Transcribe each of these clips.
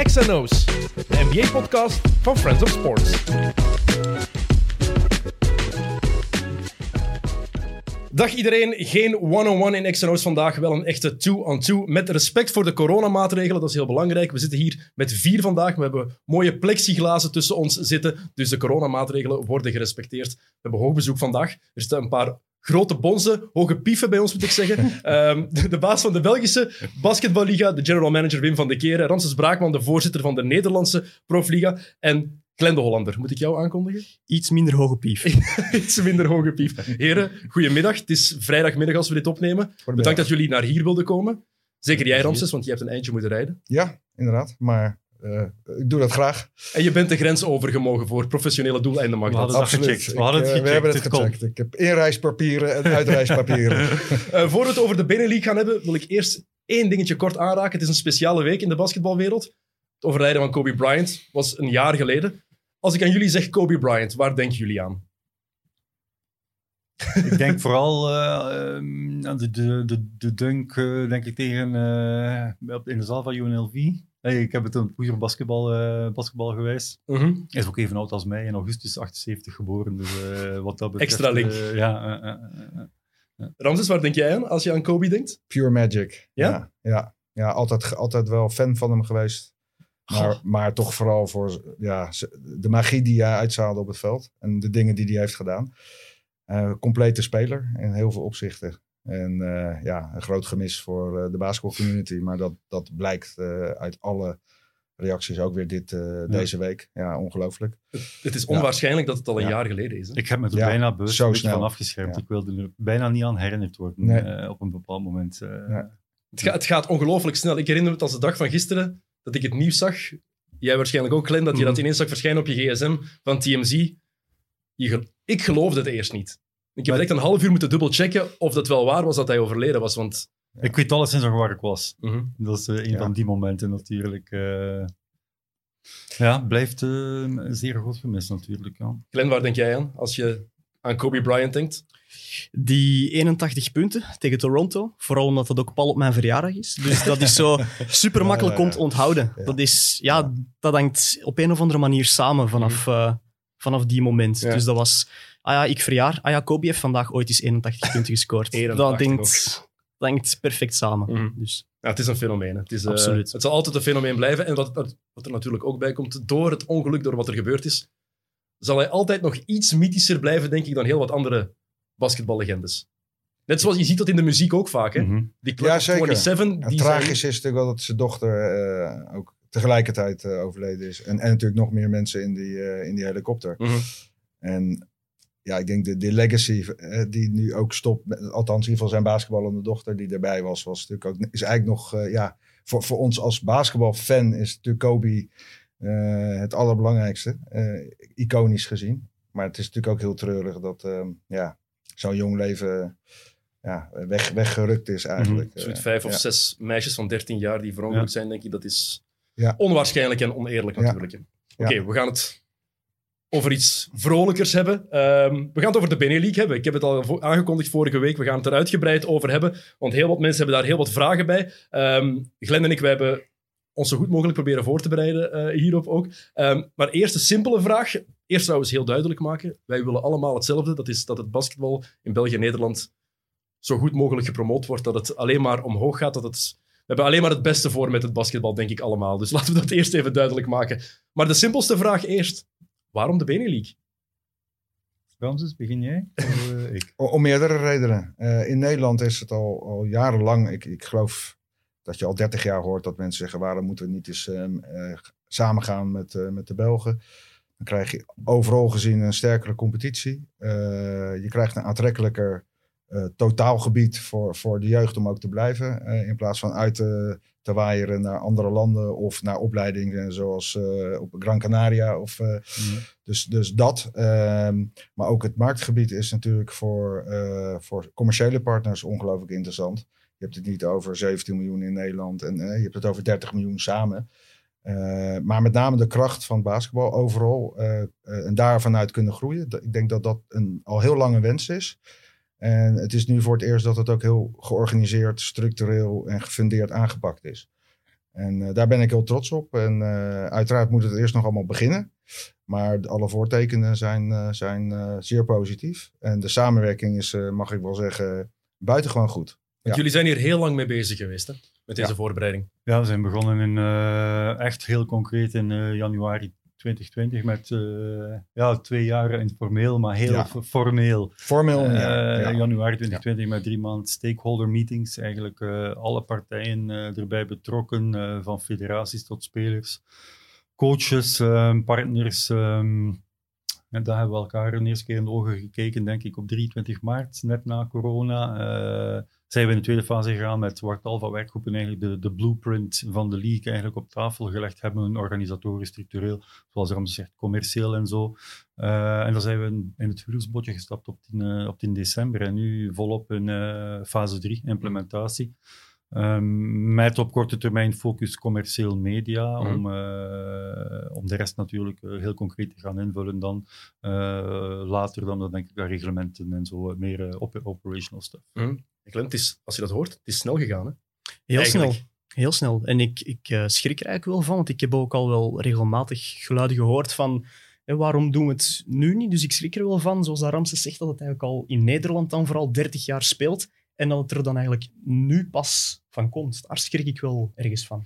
XNO's, de NBA-podcast van Friends of Sports. Dag iedereen, geen one-on-one in XNO's vandaag, wel een echte two-on-two. Met respect voor de coronamaatregelen, dat is heel belangrijk. We zitten hier met vier vandaag, we hebben mooie plexiglazen tussen ons zitten, dus de coronamaatregelen worden gerespecteerd. We hebben hoog bezoek vandaag. Er zitten een paar grote bonzen, hoge pieven bij ons moet ik zeggen. Ehm, de, de baas van de Belgische basketballiga, de general manager Wim van de Keren, Ramses Braakman, de voorzitter van de Nederlandse profliga en Glenn de Hollander. Moet ik jou aankondigen? Iets minder hoge pief. Iets minder hoge pief. Heren, goedemiddag. Het is vrijdagmiddag als we dit opnemen. Bedankt dat jullie naar hier wilden komen. Zeker jij, Ramses, want je hebt een eindje moeten rijden. Ja, inderdaad. Maar uh, ik doe dat graag. En je bent de grens overgemogen voor professionele doeleinden, mag We dat? hadden dat Absoluut. gecheckt. Ik, We hadden het eh, gecheckt. we hebben het Het gecheckt. Ik heb inreispapieren en uitreispapieren. Eh, voor we het over de Benelux gaan hebben, wil ik eerst één dingetje kort aanraken. Het is een speciale week in de basketbalwereld. Het overlijden van Kobe Bryant was een jaar geleden. Als ik aan jullie zeg Kobe Bryant, waar denken jullie aan? Ik denk vooral eh, ehm, aan de, de, de, de dunk, eh, denk ik, tegen, eh, op- in de zaal van UNLV. Hey, ik heb het een puur basketbal, eh, basketbal geweest. Hij is ook even oud als mij, in augustus 78 geboren. Dus eh, wat dat betreft... Extra link. ja. Ramses, waar denk jij aan als je aan Kobe denkt? Pure magic. Ja? Ja, ja, ja altijd, altijd wel fan van hem geweest. Maar, maar toch vooral voor ja, de magie die hij uitzaalde op het veld. En de dingen die hij heeft gedaan. Eh, complete speler in heel veel opzichten. En eh, ja, een groot gemis voor eh, de basketbalcommunity. Maar dat, dat blijkt eh, uit alle reacties ook weer dit, eh, deze week. Ja, ongelooflijk. Het is onwaarschijnlijk dat het al een Ja. jaar geleden is. Hè? Ik heb me er Ja, bijna bewust zo snel. van afgeschermd. Ja. Ik wilde er bijna niet aan herinnerd worden Nee. op een bepaald moment. eh. Ja. Het, gaat, het gaat ongelooflijk snel. Ik herinner me het als de dag van gisteren dat ik het nieuws zag. Jij waarschijnlijk ook, Glenn, dat je Mhm. dat ineens zag verschijnen op je gsm van TMZ. Je ik geloofde het eerst niet. Ik heb Maar- echt een half uur moeten dubbelchecken of dat wel waar was dat hij overleden was. Want Ik weet alleszins nog waar ik was. Mhm. Dat is eh, een Ja. van die momenten natuurlijk. eh. ja, blijft eh, een zeer groot gemis natuurlijk. Ja. Glenn, waar denk jij aan als je aan Kobe Bryant denkt? Die 81 punten tegen Toronto, vooral omdat dat ook pal op mijn verjaardag is. Dus dat is zo super makkelijk om te onthouden. Ja. Dat, is, ja, dat hangt op een of andere manier samen vanaf, eh, vanaf die moment. Ja. Dus dat was, ah ja, ik verjaar. Ah ja, Kobe heeft vandaag ooit eens 81 punten gescoord. 81 dat, denkt, hangt perfect samen. Mhm. Dus, Ja, het is een fenomeen. Het, is, eh, het zal altijd een fenomeen blijven. En wat, wat wat er natuurlijk ook bij komt, door het ongeluk, door wat er gebeurd is, zal hij altijd nog iets mythischer blijven, denk ik, dan heel wat andere basketballegendes. Net zoals je ziet dat in de muziek ook vaak. Hè? Mhm. Die Club Ja, of zeker. 27, En die tragisch zijn- is natuurlijk wel dat zijn dochter eh, ook tegelijkertijd eh, overleden is. En, en natuurlijk nog meer mensen in die, eh, in die helikopter. Mhm. En ja, ik denk de, de legacy eh, die nu ook stopt, met, althans in ieder geval zijn basketballende dochter die erbij was, was natuurlijk ook, is eigenlijk nog, eh, ja, voor, voor ons als basketbalfan is natuurlijk Kobe eh, het allerbelangrijkste, eh, iconisch gezien. Maar het is natuurlijk ook heel treurig dat eh, ja, zo'n jong leven ja, weg, weggerukt is eigenlijk. Eh, vijf of ja. zes meisjes van 13 jaar die verongelukt Ja. zijn, denk ik, dat is Ja. onwaarschijnlijk en oneerlijk natuurlijk. Oké, we gaan het over iets vrolijkers hebben. Ehm, we gaan het over de Benelux hebben. Ik heb het al vo- aangekondigd vorige week. We gaan het er uitgebreid over hebben, want heel wat mensen hebben daar heel wat vragen bij. Ehm Glenn en ik, wij hebben ons zo goed mogelijk proberen voor te bereiden eh, hierop ook. Ehm, maar eerst een simpele vraag. Eerst trouwens heel duidelijk maken. Wij willen allemaal hetzelfde. Dat is dat het basketbal in België en Nederland zo goed mogelijk gepromoot wordt. Dat het alleen maar omhoog gaat. Dat het... We hebben alleen maar het beste voor met het basketbal, denk ik allemaal. Dus laten we dat eerst even duidelijk maken. Maar de simpelste vraag eerst. Waarom de Benelux? Ramses, begin jij? Of, eh, ik. Om meerdere redenen. Eh, in Nederland is het al, al jarenlang, ik, ik geloof dat je al 30 jaar hoort dat mensen zeggen: waarom moeten we niet eens ehm, eh, samengaan met, eh, met de Belgen? Dan krijg je overal gezien een sterkere competitie. Eh, je krijgt een aantrekkelijker totaalgebied voor, voor de jeugd om ook te blijven. eh, in plaats van uit te, te waaieren naar andere landen of naar opleidingen zoals eh, op Gran Canaria of eh, Mhm. dus, dus dat. ehm, maar ook het marktgebied is natuurlijk voor, eh, voor commerciële partners ongelooflijk interessant. Je hebt het niet over 17 miljoen in Nederland en eh, je hebt het over 30 miljoen samen. Eh, maar met name de kracht van basketbal overal eh, eh, en daarvan uit kunnen groeien. Ik denk dat dat een al heel lange wens is. En het is nu voor het eerst dat het ook heel georganiseerd, structureel en gefundeerd aangepakt is. En daar ben ik heel trots op. En uiteraard moet het eerst nog allemaal beginnen. Maar alle voortekenen zijn, zijn zeer positief. En de samenwerking is, mag ik wel zeggen, buitengewoon goed. Jullie zijn hier heel lang mee bezig geweest, hè? met deze voorbereiding. Ja, we zijn begonnen in, echt heel concreet in januari 2020 met uh, ja, twee jaren informeel, maar heel formeel. Formeel, uh, ja. Januari 2020 met drie maanden stakeholder meetings. Eigenlijk uh, alle partijen erbij betrokken, van federaties tot spelers, coaches, ehm, partners. Um, en daar hebben we elkaar een eerste keer in de ogen gekeken, denk ik, op 23 maart, net na corona zijn we in de tweede fase gegaan met waar tal van werkgroepen eigenlijk de, de blueprint van de league eigenlijk op tafel gelegd hebben, organisatorisch, structureel, zoals Ramses zegt, commercieel en zo. Uh, en dan zijn we in, het huwelijksbotje gestapt op 10, uh, op 10 december en nu volop in uh, fase 3, implementatie. Um, met op korte termijn focus commercieel media, mm. om, uh, om de rest natuurlijk heel concreet te gaan invullen dan. Uh, later dan, dan denk ik aan reglementen en zo, meer op operational stuff. Mm. Clint, is, als je dat hoort, het is snel gegaan. Hè? Heel Eigenlijk. snel. Heel snel. En ik, ik uh, schrik er eigenlijk wel van, want ik heb ook al wel regelmatig geluiden gehoord van hè, waarom doen we het nu niet? Dus ik schrik er wel van, zoals Ramses zegt, dat het eigenlijk al in Nederland dan vooral 30 jaar speelt en dat het er dan eigenlijk nu pas van komt. Daar schrik ik wel ergens van.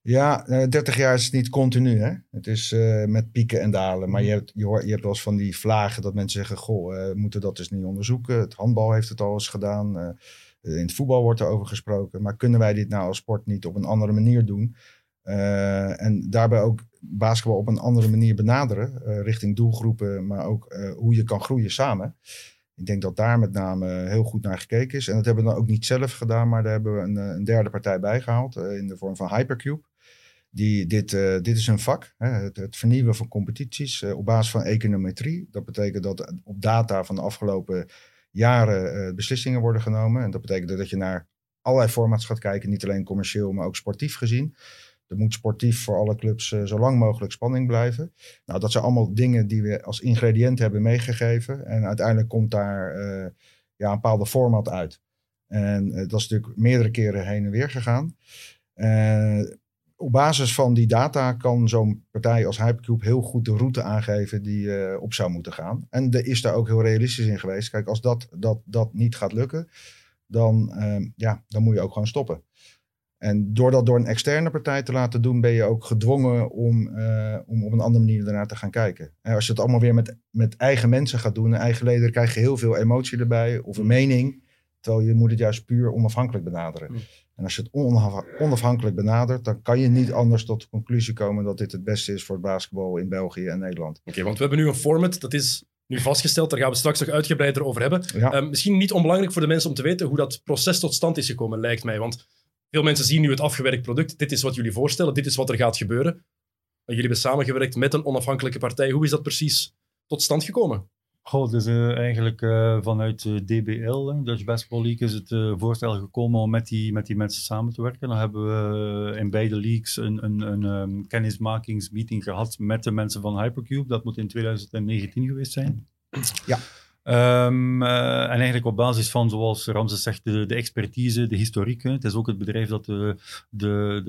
Ja, 30 jaar is niet continu. Hè? Het is uh, met pieken en dalen. Maar je hebt, je, hoort, je hebt wel eens van die vlagen dat mensen zeggen: Goh, uh, moeten dat dus niet onderzoeken? Het handbal heeft het al eens gedaan. In het voetbal wordt er over gesproken. Maar kunnen wij dit nou als sport niet op een andere manier doen? en daarbij ook basketbal op een andere manier benaderen. richting doelgroepen, maar ook hoe je kan groeien samen. Ik denk dat daar met name heel goed naar gekeken is. En dat hebben we dan ook niet zelf gedaan, maar daar hebben we een, een derde partij bij gehaald. in de vorm van Hypercube. Die, dit, uh, dit is een vak, hè, het, vernieuwen van competities op basis van econometrie. Dat betekent dat op data van de afgelopen jaren beslissingen worden genomen. En dat betekent dat je naar allerlei formats gaat kijken, niet alleen commercieel, maar ook sportief gezien. Er moet sportief voor alle clubs zo lang mogelijk spanning blijven. Nou, dat zijn allemaal dingen die we als ingrediënt hebben meegegeven. En uiteindelijk komt daar ja, een bepaalde format uit. En dat is natuurlijk meerdere keren heen en weer gegaan op basis van die data kan zo'n partij als Hypercube heel goed de route aangeven die op zou moeten gaan. En er is daar ook heel realistisch in geweest. Kijk, als dat, dat, dat niet gaat lukken, dan, ja, dan moet je ook gewoon stoppen. En door dat door een externe partij te laten doen, ben je ook gedwongen om, uh, om op een andere manier daarnaar te gaan kijken. En als je het allemaal weer met, met eigen mensen gaat doen, eigen leden, krijg je heel veel emotie erbij of een mening. Terwijl je moet het juist puur onafhankelijk benaderen. En als je het onafhankelijk benadert, dan kan je niet anders tot de conclusie komen dat dit het beste is voor het basketbal in België en Nederland. Oké, want we hebben nu een format, dat is nu vastgesteld, daar gaan we straks nog uitgebreider over hebben. Ehm, misschien niet onbelangrijk voor de mensen om te weten hoe dat proces tot stand is gekomen, lijkt mij. Want veel mensen zien nu het afgewerkt product. Dit is wat jullie voorstellen, dit is wat er gaat gebeuren. Jullie hebben samengewerkt met een onafhankelijke partij. Hoe is dat precies tot stand gekomen? Goh, dus uh, eigenlijk uh, vanuit uh, DBL, Dutch Basketball League, is het voorstel gekomen om met die, met die mensen samen te werken. Dan hebben we in beide leagues een, een, een um, kennismakingsmeeting gehad met de mensen van Hypercube. Dat moet in 2019 geweest zijn. Ja. Um, uh, en eigenlijk op basis van, zoals Ramses zegt, de, expertise, de historiek. Hè. Het is ook het bedrijf dat de, de,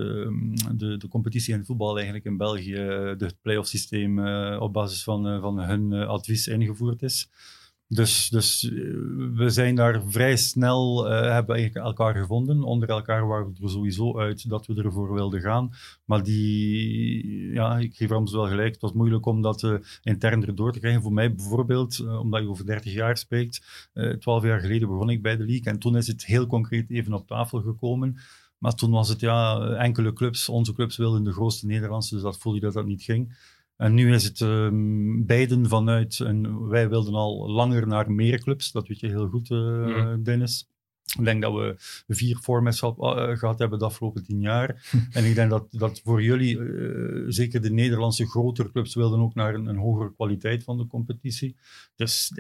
de, de, competitie in voetbal eigenlijk in België, het playoff systeem, uh, op basis van, van hun advies ingevoerd is. Dus, dus eh, we zijn daar vrij snel, uh, hebben elkaar gevonden. Onder elkaar waren we er sowieso uit dat we ervoor wilden gaan. Maar die, ja, ik geef Rams wel gelijk, het was moeilijk om dat uh, intern erdoor te krijgen. Voor mij bijvoorbeeld, omdat je over 30 jaar spreekt, 12 jaar geleden begon ik bij de league. En toen is het heel concreet even op tafel gekomen. Maar toen was het ja, enkele clubs, onze clubs wilden de grootste Nederlandse, dus dat voelde je dat dat niet ging. En nu is het um, beiden vanuit, en wij wilden al langer naar meer clubs, dat weet je heel goed, uh, Dennis. Ik denk dat we vier formats gehad hebben de afgelopen tien jaar. en ik denk dat, dat voor jullie, uh, zeker de Nederlandse grotere clubs, wilden ook naar een, een hogere kwaliteit van de competitie. Dus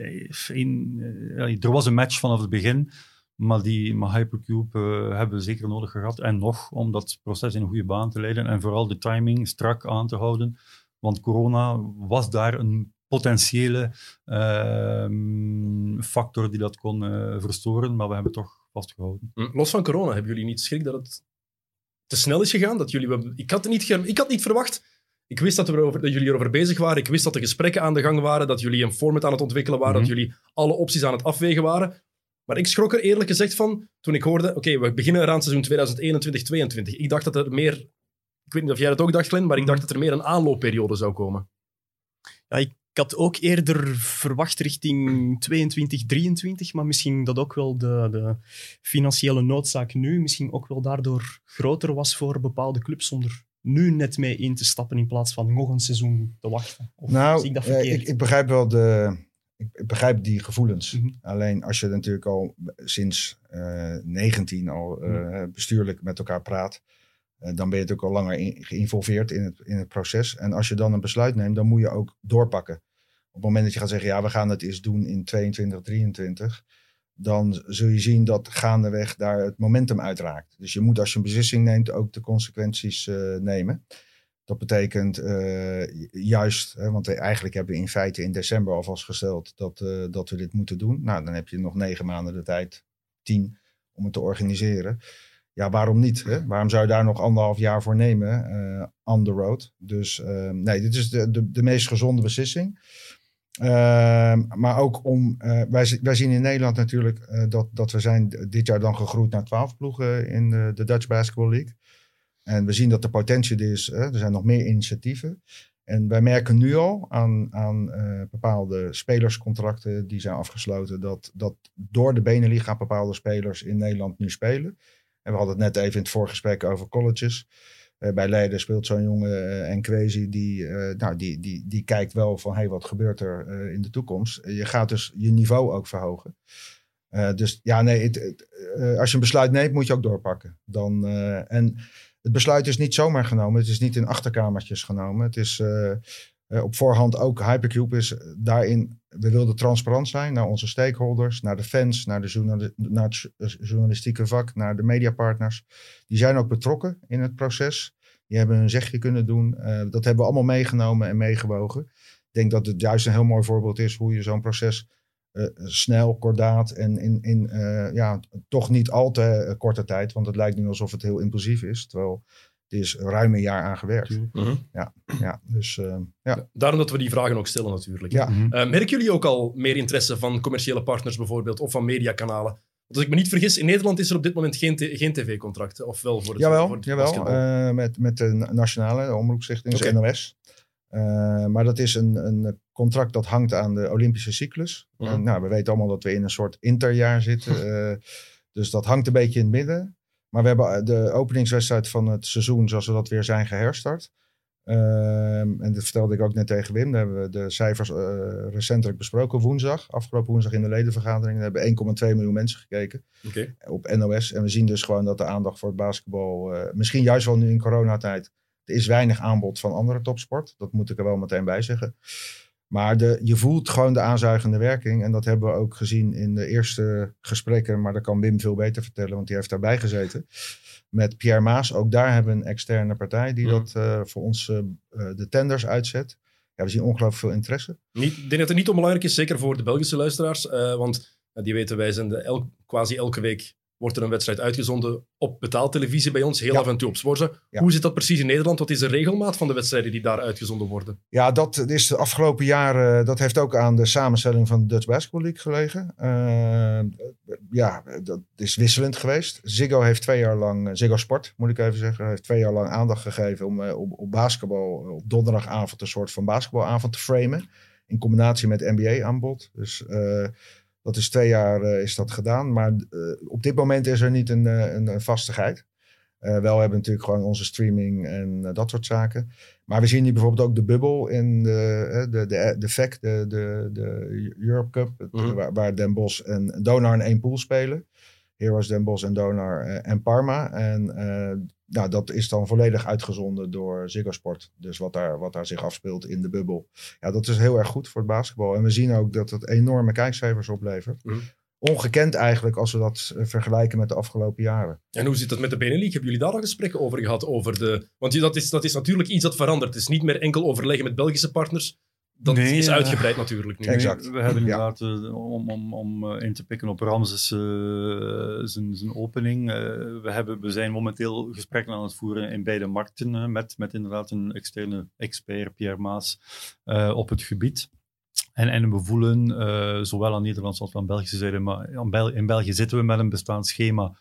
een, er was een match vanaf het begin. Maar die maar Hypercube hebben we zeker nodig gehad. En nog, om dat proces in een goede baan te leiden. En vooral de timing strak aan te houden. Want corona was daar een potentiële uh, factor die dat kon uh, verstoren, maar we hebben het toch vastgehouden. Hm, los van corona, hebben jullie niet schrik dat het te snel is gegaan. Dat jullie, ik, had niet, ik had niet verwacht. Ik wist dat, we erover, dat jullie erover bezig waren. Ik wist dat de gesprekken aan de gang waren. Dat jullie een format aan het ontwikkelen waren. Dat Mhm. jullie alle opties aan het afwegen waren. Maar ik schrok er eerlijk gezegd van toen ik hoorde: oké, we beginnen eraan seizoen 2021-2022. Ik dacht dat er meer. Ik weet niet of jij dat ook dacht, Glenn, maar ik Mhm. dacht dat er meer een aanloopperiode zou komen. Ja, ik had ook eerder verwacht richting 22, 23, maar misschien dat ook wel de, de financiële noodzaak nu misschien ook wel daardoor groter was voor bepaalde clubs om er nu net mee in te stappen in plaats van nog een seizoen te wachten. Of Nou, zie ik dat eh, verkeerd? ik, ik begrijp wel de. Ik, begrijp die gevoelens. Mhm. Alleen als je natuurlijk al sinds eh 19 al eh, bestuurlijk met elkaar praat. Eh, dan ben je natuurlijk al langer geïnvolveerd in het, in het proces. En als je dan een besluit neemt, dan moet je ook doorpakken. Op het moment dat je gaat zeggen, ja, we gaan het eens doen in 22, 23. Dan zul je zien dat gaandeweg daar het momentum uitraakt. Dus je moet als je een beslissing neemt ook de consequenties eh, nemen. Dat betekent eh, juist, hè, want eigenlijk hebben we in feite in december al vastgesteld dat, dat we dit moeten doen. Nou, dan heb je nog negen maanden de tijd, tien, om het te organiseren. Ja, waarom niet? Hè? Waarom zou je daar nog anderhalf jaar voor nemen eh, on the road? Dus eh, nee, dit is de, de, de meest gezonde beslissing. Ehm, maar ook om, eh, wij, wij zien in Nederland natuurlijk dat, dat we zijn dit jaar dan gegroeid naar twaalf ploegen in de, de Dutch Basketball League. En we zien dat de potentie er is. Er zijn nog meer initiatieven. En wij merken nu al aan, aan bepaalde spelerscontracten die zijn afgesloten, dat, dat door de Beneliga bepaalde spelers in Nederland nu spelen. En we hadden het net even in het voorgesprek over colleges. Eh, bij Leiden speelt zo'n jongen uh, Enkwezi, die, eh, nou, die, die, die kijkt wel van hey, wat gebeurt er eh, in de toekomst. je gaat dus je niveau ook verhogen. Eh, dus ja, nee, het, eh, als je een besluit neemt, moet je ook doorpakken. Dan, eh, en het besluit is niet zomaar genomen. Het is niet in achterkamertjes genomen. Het is eh, eh, op voorhand ook Hypercube is daarin. We wilden transparant zijn naar onze stakeholders, naar de fans, naar, de naar het journalistieke vak, naar de mediapartners. Die zijn ook betrokken in het proces. Die hebben een zegje kunnen doen. Dat hebben we allemaal meegenomen en meegewogen. Ik denk dat het juist een heel mooi voorbeeld is hoe je zo'n proces uh, snel, kordaat en in, in ja, toch niet al te korte tijd. Want het lijkt nu alsof het heel impulsief is. Terwijl het is ruim een jaar aan gewerkt. Mm -hmm. ja, ja, dus, uh, ja. Daarom dat we die vragen ook stellen natuurlijk. Ja. Mm -hmm. uh, merken jullie ook al meer interesse van commerciële partners bijvoorbeeld of van mediakanalen? Want als ik me niet vergis, in Nederland is er op dit moment geen, geen tv-contract. Of wel voor het, jawel, voor het jawel uh, met, met de nationale de omroepstichting, dus okay. NOS. Uh, maar dat is een, een, contract dat hangt aan de Olympische cyclus. Mhm. Mm. Nou, we weten allemaal dat we in een soort interjaar zitten. Uh, dus dat hangt een beetje in het midden. Maar we hebben de openingswedstrijd van het seizoen, zoals we dat weer zijn geherstart. Ehm, en dat vertelde ik ook net tegen Wim. Daar hebben we de cijfers uh, recentelijk besproken woensdag. Afgelopen woensdag in de ledenvergadering. Daar hebben 1,2 miljoen mensen gekeken okay. op NOS. En we zien dus gewoon dat de aandacht voor het basketbal, uh, misschien juist wel nu in coronatijd, er is weinig aanbod van andere topsport. Dat moet ik er wel meteen bij zeggen. Maar de, je voelt gewoon de aanzuigende werking. En dat hebben we ook gezien in de eerste gesprekken. Maar dat kan Wim veel beter vertellen, want die heeft daarbij gezeten. Met Pierre Maas. Ook daar hebben we een externe partij die ja. dat uh, voor ons uh, de tenders uitzet. Ja, we zien ongelooflijk veel interesse. Niet, ik denk dat het niet onbelangrijk is, zeker voor de Belgische luisteraars. Uh, want die weten, wij zijn de el quasi elke week wordt er een wedstrijd uitgezonden op betaaltelevisie bij ons, heel ja. af en toe op Sporza. Ja. Hoe zit dat precies in Nederland? Wat is de regelmaat van de wedstrijden die daar uitgezonden worden? Ja, dat is de afgelopen jaren, dat heeft ook aan de samenstelling van de Dutch Basketball League gelegen. Uh, ja, dat is wisselend geweest. Ziggo heeft twee jaar lang, Ziggo Sport moet ik even zeggen, heeft twee jaar lang aandacht gegeven om uh, op, op basketbal, op donderdagavond een soort van basketbalavond te framen. In combinatie met NBA-aanbod. Dus uh, dat is twee jaar uh, is dat gedaan. Maar uh, op dit moment is er niet een, uh, een vastigheid. wel hebben natuurlijk gewoon onze streaming en dat soort zaken. Maar we zien nu bijvoorbeeld ook de bubbel in de, de, de, de VEC, de, de, de Europe Cup. Het, mm -hmm. waar, waar Den Bosch en Donar in één pool spelen. Heroes Den Bosch en Donar en Parma. En nou, dat is dan volledig uitgezonden door Ziggo Sport. Dus wat daar, wat daar zich afspeelt in de bubbel. Ja, dat is heel erg goed voor het basketbal. En we zien ook dat het enorme kijkcijfers oplevert. Mm. Ongekend eigenlijk als we dat vergelijken met de afgelopen jaren. En hoe zit dat met de Benelux? Hebben jullie daar al gesprekken over gehad? Over de... Want dat is, dat is natuurlijk iets dat verandert. Het is niet meer enkel overleggen met Belgische partners. Dat is uitgebreid natuurlijk nu. Exact. We hebben inderdaad, om, om, om in te pikken op Ramses zijn, zijn opening, we, hebben, we zijn momenteel gesprekken aan het voeren in beide markten met, met inderdaad een externe expert, Pierre Maas, op het gebied. En, en we voelen, zowel aan Nederlandse als aan Belgische zijde, maar in België zitten we met een bestaand schema uh,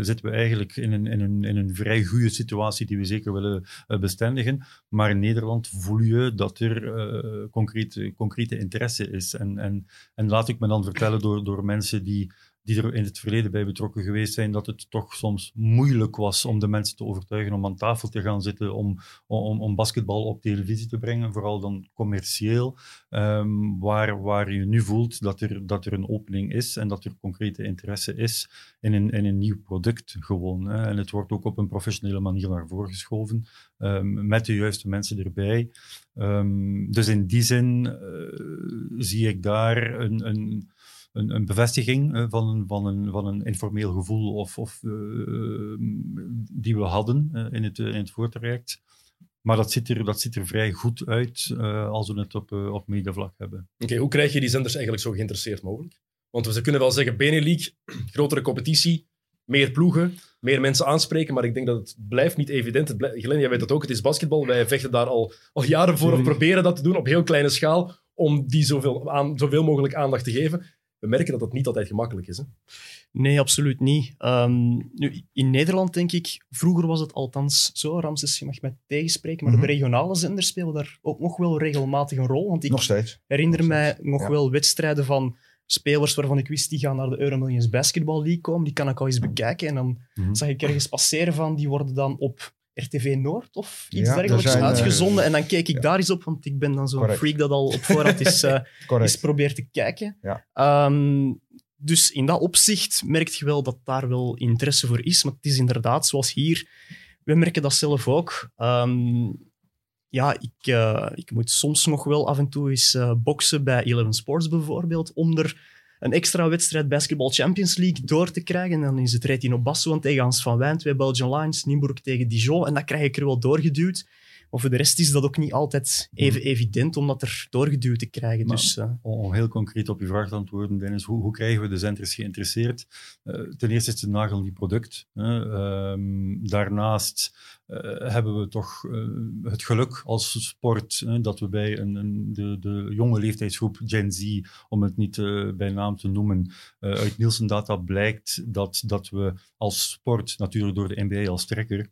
zitten we eigenlijk in een, in, een, in een vrij goede situatie die we zeker willen uh, bestendigen. Maar in Nederland voel je dat er uh, concrete, concrete interesse is. En, en, en laat ik me dan vertellen door, door mensen die die er in het verleden bij betrokken geweest zijn, dat het toch soms moeilijk was om de mensen te overtuigen om aan tafel te gaan zitten, om, om, om basketbal op televisie te brengen, vooral dan commercieel, um, waar, waar je nu voelt dat er, dat er een opening is en dat er concrete interesse is in een, in een nieuw product gewoon. Hè. En het wordt ook op een professionele manier naar voren geschoven, um, met de juiste mensen erbij. Um, dus in die zin uh, zie ik daar een, een een, een bevestiging uh, van, een, van, een, van een informeel gevoel of, of uh, die we hadden uh, in, het, in het voortraject. Maar dat ziet er, dat ziet er vrij goed uit als we het op, op mediavlak hebben. Oké, hoe krijg je die zenders eigenlijk zo geïnteresseerd mogelijk? Want we kunnen wel zeggen, Benelink, grotere competitie, meer ploegen, meer mensen aanspreken, maar ik denk dat het blijft niet evident. Het blijft, Glenn, jij weet het ook, het is basketbal. Wij vechten daar al, al jaren voor, of proberen dat te doen op heel kleine schaal, om die zoveel, aan, zoveel mogelijk aandacht te geven we merken dat dat niet altijd gemakkelijk is. Hè? Nee, absoluut niet. Ehm, nu, in Nederland denk ik, vroeger was het althans zo, Ramses, je mag mij tegenspreken, maar de mhm. regionale zenders spelen daar ook nog wel regelmatig een rol. Want ik nog steeds. herinner mij nog wel wedstrijden van spelers waarvan ik wist die gaan naar de Euromillions Basketball League komen. Die kan ik al eens bekijken. En dan mhm. zag ik ergens passeren van, die worden dan op RTV Noord of iets dergelijks uitgezonden. Eh, en dan keek ik daar eens op, want ik ben dan zo'n freak dat al op voorhand is, uh, is probeert te kijken. Ja. Um, dus in dat opzicht merk je wel dat daar wel interesse voor is. Maar het is inderdaad, zoals hier, we merken dat zelf ook. Um, ja, ik, uh, ik moet soms nog wel af en toe eens boksen bij Eleven Sports bijvoorbeeld, om er een extra wedstrijd Basketball Champions League door te krijgen. En dan is het Retino Bassoan tegen Hans van Wijn, twee Belgian Lions, Nimburg tegen Dijon. En dat krijg ik er wel doorgeduwd. Maar voor de rest is dat ook niet altijd even hmm. evident om dat er doorgeduwd te krijgen. dus, uh... Om heel concreet op je vraag te antwoorden, Dennis, hoe, hoe krijgen we de zenders geïnteresseerd? Uh, ten eerste is het een nagelnieuw product. Uh, daarnaast uh, hebben we toch het geluk als sport dat we bij een, een, de, de, jonge leeftijdsgroep Gen Z, om het niet bij naam te noemen, uit Nielsen Data blijkt dat, dat we als sport, natuurlijk door de NBA als trekker,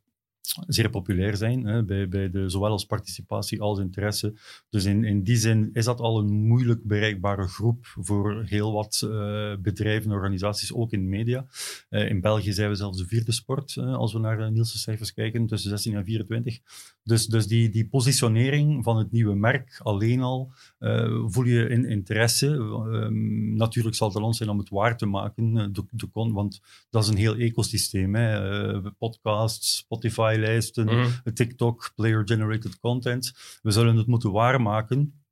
zeer populair zijn, hè, bij, bij de, zowel als participatie als interesse. Dus in, in die zin is dat al een moeilijk bereikbare groep voor heel wat uh, bedrijven en organisaties, ook in media. Uh, in België zijn we zelfs de vierde sport, als we naar de Nielsen cijfers kijken, tussen 16 en 24. Dus, dus die, die positionering van het nieuwe merk alleen al voel je in interesse. Ehm, natuurlijk zal het ons zijn om het waar te maken, de, de, want dat is een heel ecosysteem. Hè. podcasts, Spotify, lijsten mm. TikTok, player-generated content. We zullen het moeten waarmaken,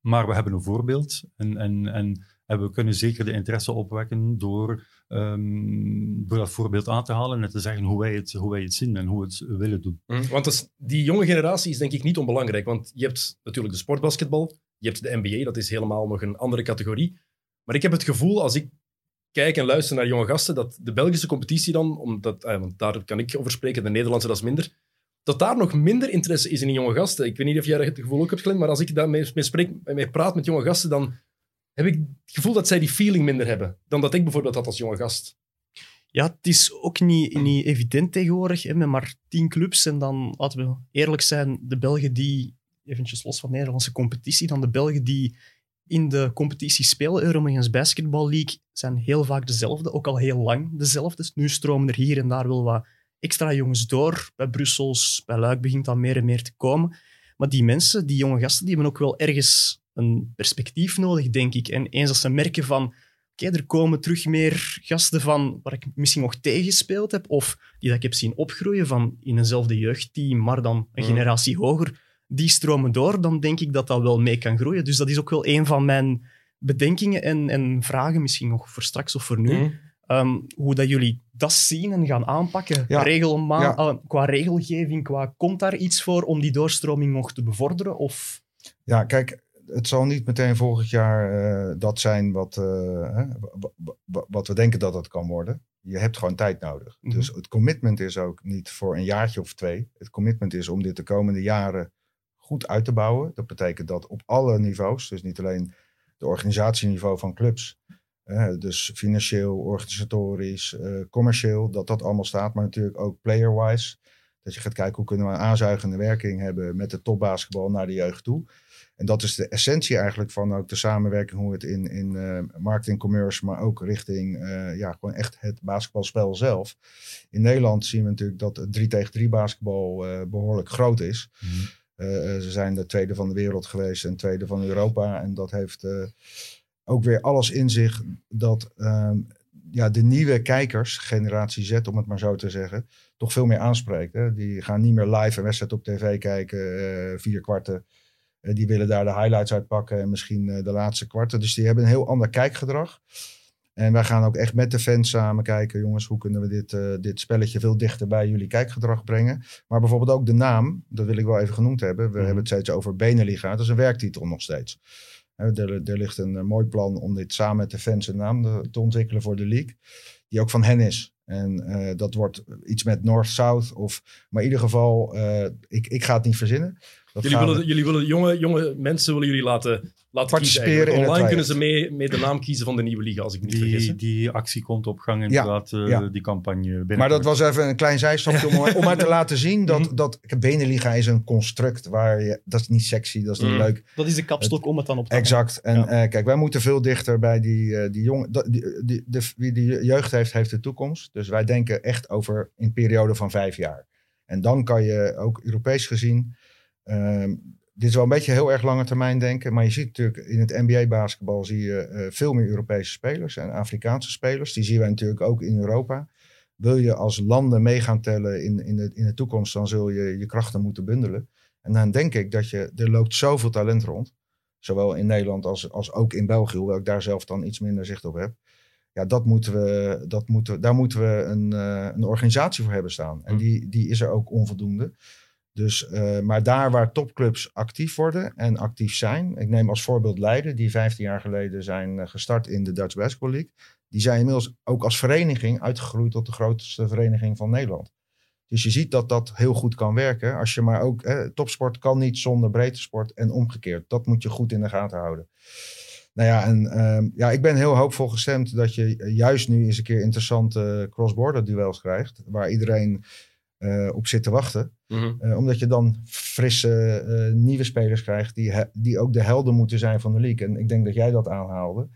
maar we hebben een voorbeeld en, en, en, en we kunnen zeker de interesse opwekken door, um, door dat voorbeeld aan te halen en te zeggen hoe wij het, hoe wij het zien en hoe we het willen doen. Mm. Want die jonge generatie is denk ik niet onbelangrijk, want je hebt natuurlijk de sportbasketbal, je hebt de NBA, dat is helemaal nog een andere categorie. Maar ik heb het gevoel, als ik kijk en luister naar jonge gasten, dat de Belgische competitie dan, omdat, eh, want daar kan ik over spreken, de Nederlandse dat is minder, dat daar nog minder interesse is in jonge gasten. Ik weet niet of jij het gevoel ook hebt, Glenn, maar als ik daarmee mee spreek, mee praat met jonge gasten, dan heb ik het gevoel dat zij die feeling minder hebben dan dat ik bijvoorbeeld had als jonge gast. Ja, het is ook niet, niet evident tegenwoordig, hè, met maar tien clubs. En dan, laten we eerlijk zijn, de Belgen die, eventjes los van de Nederlandse competitie, dan de Belgen die in de competitie spelen, Euromillions Basketball League, zijn heel vaak dezelfde, ook al heel lang dezelfde. Nu stromen er hier en daar wel wat extra jongens door. Bij Brussels, bij Luik begint dat meer en meer te komen. Maar die mensen, die jonge gasten, die hebben ook wel ergens een perspectief nodig, denk ik. En eens als ze merken van, oké, er komen terug meer gasten van waar ik misschien nog tegengespeeld heb, of die dat ik heb zien opgroeien van in eenzelfde jeugdteam, maar dan een mm. generatie hoger, die stromen door, dan denk ik dat dat wel mee kan groeien. Dus dat is ook wel een van mijn bedenkingen en, en vragen, misschien nog voor straks of voor nu. Mm. Ehm, hoe dat jullie dat zien en gaan aanpakken. Ja. Ah, qua regelgeving, qua, komt daar iets voor om die doorstroming nog te bevorderen? Of? Ja, kijk, het zal niet meteen volgend jaar dat zijn wat, hè, wat we denken dat het kan worden. Je hebt gewoon tijd nodig. Mhm. Dus het commitment is ook niet voor een jaartje of twee. Het commitment is om dit de komende jaren goed uit te bouwen. Dat betekent dat op alle niveaus, dus niet alleen de organisatieniveau van clubs, dus financieel, organisatorisch, uh, commercieel, dat dat allemaal staat. Maar natuurlijk ook player-wise. Dat je gaat kijken hoe kunnen we een aanzuigende werking hebben met de topbasketbal naar de jeugd toe. En dat is de essentie eigenlijk van ook de samenwerking, hoe het in, in uh, marketing, commerce, maar ook richting uh, ja, gewoon echt het basketbalspel zelf. In Nederland zien we natuurlijk dat het 3 tegen 3 basketbal behoorlijk groot is. Mhm. Ze zijn de tweede van de wereld geweest en tweede van Europa. En dat heeft ook weer alles in zich dat uh, ja, de nieuwe kijkers, generatie Z om het maar zo te zeggen, toch veel meer aanspreekt. Hè? Die gaan niet meer live een wedstrijd op tv kijken, vier kwarten. Die willen daar de highlights uitpakken en misschien de laatste kwarten. Dus die hebben een heel ander kijkgedrag. En wij gaan ook echt met de fans samen kijken, jongens, hoe kunnen we dit, dit spelletje veel dichter bij jullie kijkgedrag brengen. Maar bijvoorbeeld ook de naam, dat wil ik wel even genoemd hebben. We mm. hebben het steeds over Beneliga. Dat is een werktitel nog steeds. Er, er, ligt een, mooi plan om dit samen met de fans een naam te ontwikkelen voor de league. Die ook van hen is. En uh, dat wordt iets met North-South. Of, maar in ieder geval, ik, ik ga het niet verzinnen. Jullie, willen, jullie willen jonge, jonge mensen willen jullie laten laten participeren. Online kunnen ze mee, mee de naam kiezen van de nieuwe liga, als ik niet die, vergis. Die actie komt op gang inderdaad, uh, ja. die campagne. Binnen. Maar dat was even een klein zijstapje om, om maar te laten zien dat, mhm. dat Beneliga is een construct waar je, dat is niet sexy, dat is niet mm. leuk. Dat is de kapstok om het dan op te Exact. En ja. uh, kijk, wij moeten veel dichter bij die, uh, die jongen, die, die, de, wie die jeugd heeft, heeft de toekomst. Dus wij denken echt over een periode van vijf jaar. En dan kan je ook Europees gezien ehm, dit is wel een beetje heel erg lange termijn denken. Maar je ziet natuurlijk in het NBA-basketbal zie je uh, veel meer Europese spelers en Afrikaanse spelers. Die zien wij natuurlijk ook in Europa. Wil je als landen mee gaan tellen in, in, de, in de toekomst, dan zul je je krachten moeten bundelen. En dan denk ik dat je, er loopt zoveel talent rond. Zowel in Nederland als, als ook in België, hoewel ik daar zelf dan iets minder zicht op heb. Ja, dat moeten we, dat moeten, daar moeten we een, uh, een organisatie voor hebben staan. En hm. die, die is er ook onvoldoende. Dus, uh, maar daar waar topclubs actief worden en actief zijn. Ik neem als voorbeeld Leiden, die 15 jaar geleden zijn uh, gestart in de Dutch Basketball League. Die zijn inmiddels ook als vereniging uitgegroeid tot de grootste vereniging van Nederland. Dus je ziet dat dat heel goed kan werken. Als je maar ook, eh, topsport kan niet zonder breedte sport en omgekeerd. Dat moet je goed in de gaten houden. Nou ja, en uh, ja, ik ben heel hoopvol gestemd dat je juist nu eens een keer interessante cross-border duels krijgt. Waar iedereen uh, op zit te wachten. Uh, omdat je dan frisse uh, nieuwe spelers krijgt die, die ook de helden moeten zijn van de league. En ik denk dat jij dat aanhaalde.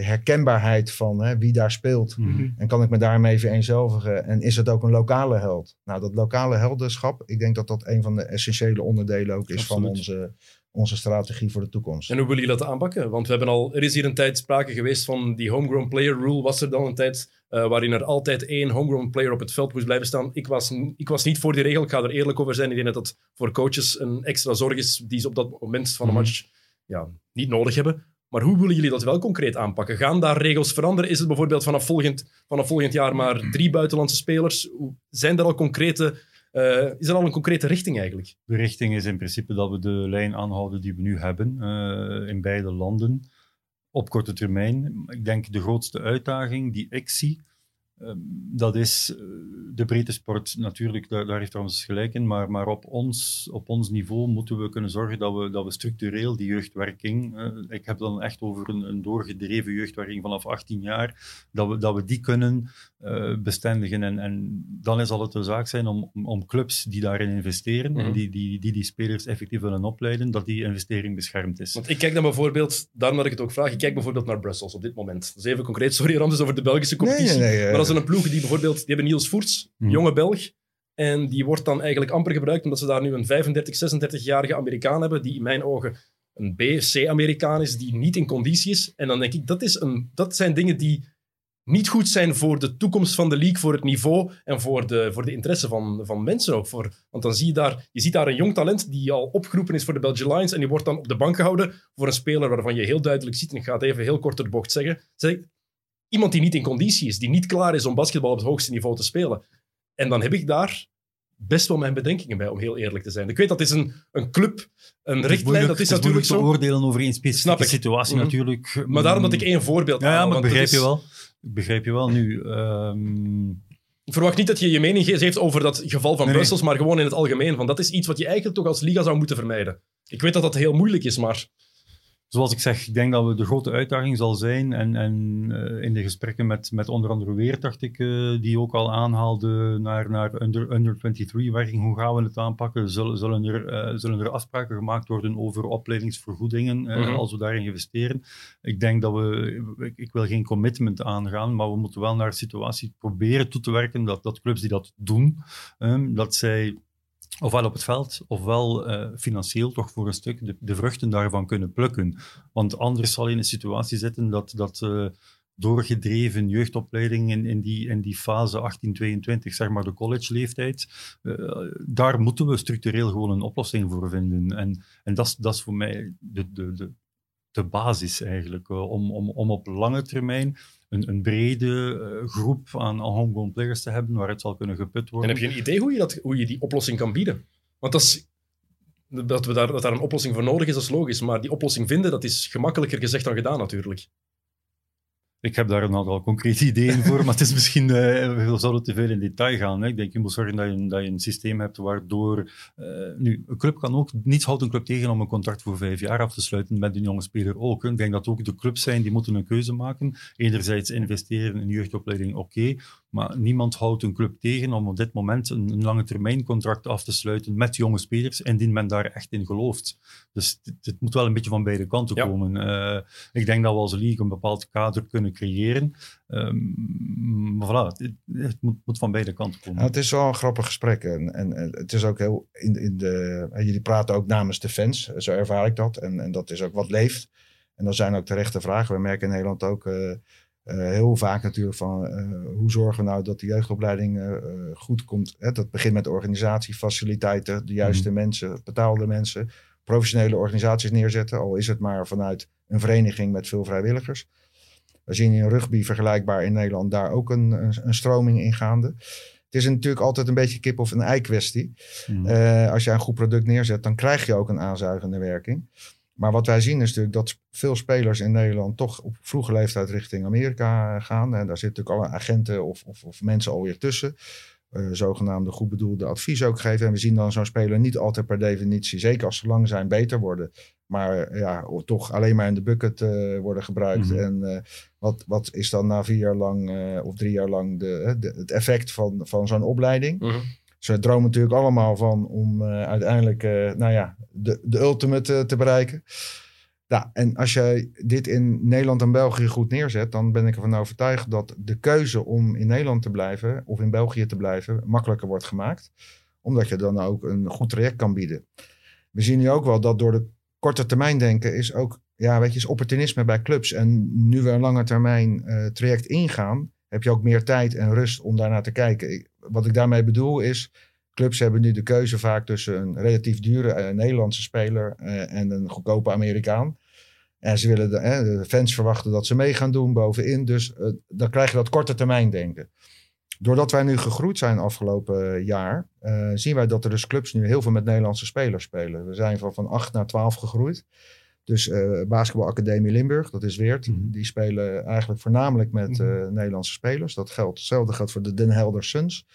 De herkenbaarheid van hè, wie daar speelt. Mhm. En kan ik me daarmee vereenzelvigen? En is het ook een lokale held? Nou, dat lokale heldenschap, ik denk dat dat een van de essentiële onderdelen ook is van onze, onze strategie voor de toekomst. En hoe willen jullie dat aanpakken? Want we hebben al, er is hier een tijd sprake geweest van die homegrown player rule. Was er dan een tijd uh, waarin er altijd één homegrown player op het veld moest blijven staan? Ik was, ik was niet voor die regel, ik ga er eerlijk over zijn. Ik denk dat dat voor coaches een extra zorg is die ze op dat moment van een mhm. match ja, niet nodig hebben. Maar hoe willen jullie dat wel concreet aanpakken? Gaan daar regels veranderen? Is het bijvoorbeeld vanaf volgend, vanaf volgend jaar maar drie buitenlandse spelers? Zijn er al concrete uh, is er al een concrete richting eigenlijk? De richting is in principe dat we de lijn aanhouden die we nu hebben uh, in beide landen op korte termijn. Ik denk de grootste uitdaging die ik zie, dat is eh, de breedte sport natuurlijk, daar, daar heeft trouwens gelijk in, maar, maar op, ons, op ons niveau moeten we kunnen zorgen dat we, dat we structureel die jeugdwerking, uh, ik heb dan echt over een, een, doorgedreven jeugdwerking vanaf 18 jaar, dat we, dat we die kunnen uh, bestendigen. En, en dan zal het de zaak zijn om, om, clubs die daarin investeren en mhm. die die, die die spelers effectief willen opleiden, dat die investering beschermd is. Want ik kijk dan bijvoorbeeld, daarom dat ik het ook vraag, ik kijk bijvoorbeeld naar Brussels op dit moment. Dat is even concreet, sorry Ramses, over de Belgische competitie. Nee, nee, nee, maar een ploeg die bijvoorbeeld, die hebben Niels Voerts, mhm. jonge Belg. En die wordt dan eigenlijk amper gebruikt, omdat ze daar nu een 35, 36-jarige Amerikaan hebben, die in mijn ogen een B, C-Amerikaan is, die niet in conditie is. En dan denk ik, dat, is een, dat zijn dingen die niet goed zijn voor de toekomst van de league, voor het niveau en voor de, voor de interesse van, van mensen ook. Voor, want dan zie je daar, je ziet daar een jong talent die al opgeroepen is voor de Belgian Lions en die wordt dan op de bank gehouden voor een speler waarvan je heel duidelijk ziet, en ik ga het even heel kort door de bocht zeggen, zeg, iemand die niet in conditie is, die niet klaar is om basketbal op het hoogste niveau te spelen. En dan heb ik daar best wel mijn bedenkingen bij, om heel eerlijk te zijn. Ik weet dat is een, een club, een richtlijn, dat is, het natuurlijk zo. te oordelen over één specifieke situatie Mhm. natuurlijk. Maar daarom dat ik één voorbeeld Ja, ja maar begrijp is- je wel. Ik begrijp je wel nu. ehm, Ik verwacht niet dat je je mening geeft over dat geval van Nee, Brussels, maar gewoon in het algemeen. Want dat is iets wat je eigenlijk toch als liga zou moeten vermijden. Ik weet dat dat heel moeilijk is, maar zoals ik zeg, ik denk dat we de grote uitdaging zal zijn. En, en eh, in de gesprekken met, met onder andere Weert, dacht ik, eh, die ook al aanhaalde naar, naar under, under 23-werking. Hoe gaan we het aanpakken? Zullen, zullen, er, eh, zullen er afspraken gemaakt worden over opleidingsvergoedingen Mhm. als we daarin investeren? Ik denk dat we, ik, ik wil geen commitment aangaan, maar we moeten wel naar een situatie proberen toe te werken dat, dat clubs die dat doen, ehm, dat zij ofwel op het veld, ofwel eh, financieel toch voor een stuk de, de vruchten daarvan kunnen plukken. Want anders zal je in een situatie zitten dat, dat eh, doorgedreven jeugdopleiding in, in, die, in die fase 18-22, zeg maar de college-leeftijd, eh, daar moeten we structureel gewoon een oplossing voor vinden. En, en dat is- dat is voor mij de, de, de, de basis eigenlijk, om, om, om op lange termijn een, brede eh, groep aan, homegrown players te hebben waar het zal kunnen geput en worden. heb je een idee hoe je, dat, hoe je die oplossing kan bieden? Want dat, is, dat, we daar, dat daar een oplossing voor nodig is, dat is logisch. Maar die oplossing vinden, dat is gemakkelijker gezegd dan gedaan natuurlijk. Ik heb daar een aantal concrete ideeën voor, maar het is misschien, eh, we zouden te veel in detail gaan. Hè. Ik denk, je moet zorgen dat je, dat je een systeem hebt waardoor... eh, nu, een club kan ook... Niets houdt een club tegen om een contract voor vijf jaar af te sluiten met een jonge speler ook. Ik denk dat ook de clubs zijn, die moeten een keuze maken. Enerzijds investeren in jeugdopleiding, oké. Maar niemand houdt een club tegen om op dit moment een, een lange termijn contract af te sluiten met jonge spelers, indien men daar echt in gelooft. Dus het, moet wel een beetje van beide kanten Ja. komen. Eh, ik denk dat we als league een bepaald kader kunnen creëren. Ehm, maar voilà, het, het moet, moet van beide kanten komen. Nou, het is wel een grappig gesprek. En, en, en het is ook heel. In, in de, en jullie praten ook namens de fans, zo ervaar ik dat. En, en dat is ook wat leeft. En dat zijn ook terechte vragen. We merken in Nederland ook eh, heel vaak natuurlijk van eh, hoe zorgen we nou dat de jeugdopleiding eh, eh, goed komt. Hè? Dat begint met organisatie, faciliteiten, de juiste mensen, betaalde mensen, professionele organisaties neerzetten. Al is het maar vanuit een vereniging met veel vrijwilligers. We zien in rugby vergelijkbaar in Nederland daar ook een, een, een stroming in gaande. Het is natuurlijk altijd een beetje kip of een ei kwestie. Mhm. Eh, als je een goed product neerzet, dan krijg je ook een aanzuigende werking. Maar wat wij zien is natuurlijk dat veel spelers in Nederland toch op vroege leeftijd richting Amerika eh, gaan. En daar zitten natuurlijk alle agenten of, of, of mensen alweer tussen. eh, zogenaamde goed bedoelde advies ook geven. En we zien dan zo'n speler niet altijd per definitie, zeker als ze lang zijn, beter worden. Maar eh, ja, toch alleen maar in de bucket worden gebruikt. Mhm. En wat, wat is dan na vier jaar lang of drie jaar lang de, het effect van, van zo'n opleiding? Ze dromen natuurlijk allemaal van om eh, uiteindelijk eh, nou ja, de, de ultimate eh, te bereiken. Ja, en als je dit in Nederland en België goed neerzet, dan ben ik ervan overtuigd dat de keuze om in Nederland te blijven of in België te blijven makkelijker wordt gemaakt. Omdat je dan ook een goed traject kan bieden. We zien nu ook wel dat door de korte termijn denken is ook, ja, weet je, is opportunisme bij clubs. En nu we een lange termijn traject ingaan, heb je ook meer tijd en rust om daarnaar te kijken. Wat ik daarmee bedoel is, clubs hebben nu de keuze vaak tussen een relatief dure eh, Nederlandse speler eh, en een goedkope Amerikaan. En ze willen de, eh, de fans verwachten dat ze mee gaan doen bovenin. Dus dan krijg je dat korte termijn denken. Doordat wij nu gegroeid zijn afgelopen jaar, zien wij dat er dus clubs nu heel veel met Nederlandse spelers spelen. We zijn van, van 8 naar 12 gegroeid. Dus eh basketbalacademie Limburg, dat is Weert. Mhm. Die spelen eigenlijk voornamelijk met eh, Nederlandse spelers. Dat geldt, hetzelfde geldt voor de Den Helder Suns.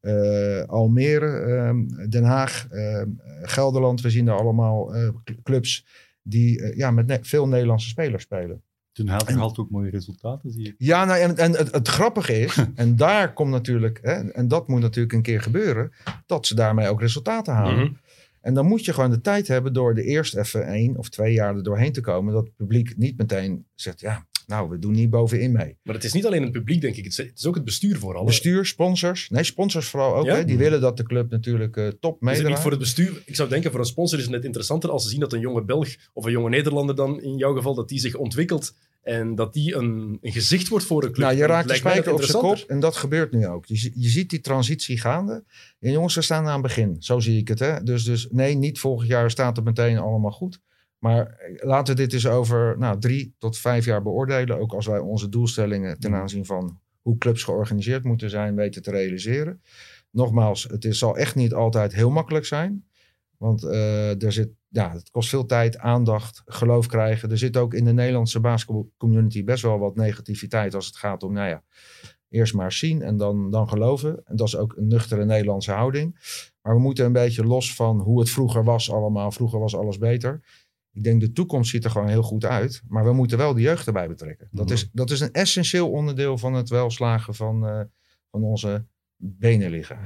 Eh, Almere, ehm, Den Haag, ehm, Gelderland. We zien daar allemaal eh, cl- clubs die ja, met ne- veel Nederlandse spelers spelen. Toen had en- haalt ook mooie resultaten, zie ik. Ja, nou, en, en het, het grappige is, en daar komt natuurlijk, hè, en dat moet natuurlijk een keer gebeuren, dat ze daarmee ook resultaten halen. Mhm. En dan moet je gewoon de tijd hebben door er eerst even één of twee jaar er doorheen te komen. Dat het publiek niet meteen zegt, ja, nou, we doen niet bovenin mee. Maar het is niet alleen het publiek, denk ik. Het is, is ook het bestuur vooral. Bestuur, sponsors. Nee, sponsors vooral ook. Ja? Hè, die willen dat de club natuurlijk eh, top Is het meedraait. niet voor het bestuur? Ik zou denken, voor een sponsor is het net interessanter als ze zien dat een jonge Belg of een jonge Nederlander dan in jouw geval, dat die zich ontwikkelt en dat die een, een gezicht wordt voor een club. Nou, je raakt de spijker op zijn kop en dat gebeurt nu ook. Je, je ziet die transitie gaande. En jongens, we staan aan het begin. Zo zie ik het. Hè? Dus, dus nee, niet volgend jaar staat het meteen allemaal goed. Maar eh, laten we dit eens over nou, drie tot vijf jaar beoordelen. Ook als wij onze doelstellingen ten Mm. aanzien van hoe clubs georganiseerd moeten zijn weten te realiseren. nogmaals, het is, zal echt niet altijd heel makkelijk zijn. Want uh, er zit, ja, het kost veel tijd, aandacht, geloof krijgen. Er zit ook in de Nederlandse basketbalcommunity best wel wat negativiteit als het gaat om, nou ja, eerst maar zien en dan, dan geloven. En dat is ook een nuchtere Nederlandse houding. Maar we moeten een beetje los van hoe het vroeger was allemaal. Vroeger was alles beter. Ik denk de toekomst ziet er gewoon heel goed uit. Maar we moeten wel de jeugd erbij betrekken. Dat, is, dat is een essentieel onderdeel van het welslagen van, uh, van onze benen liggen.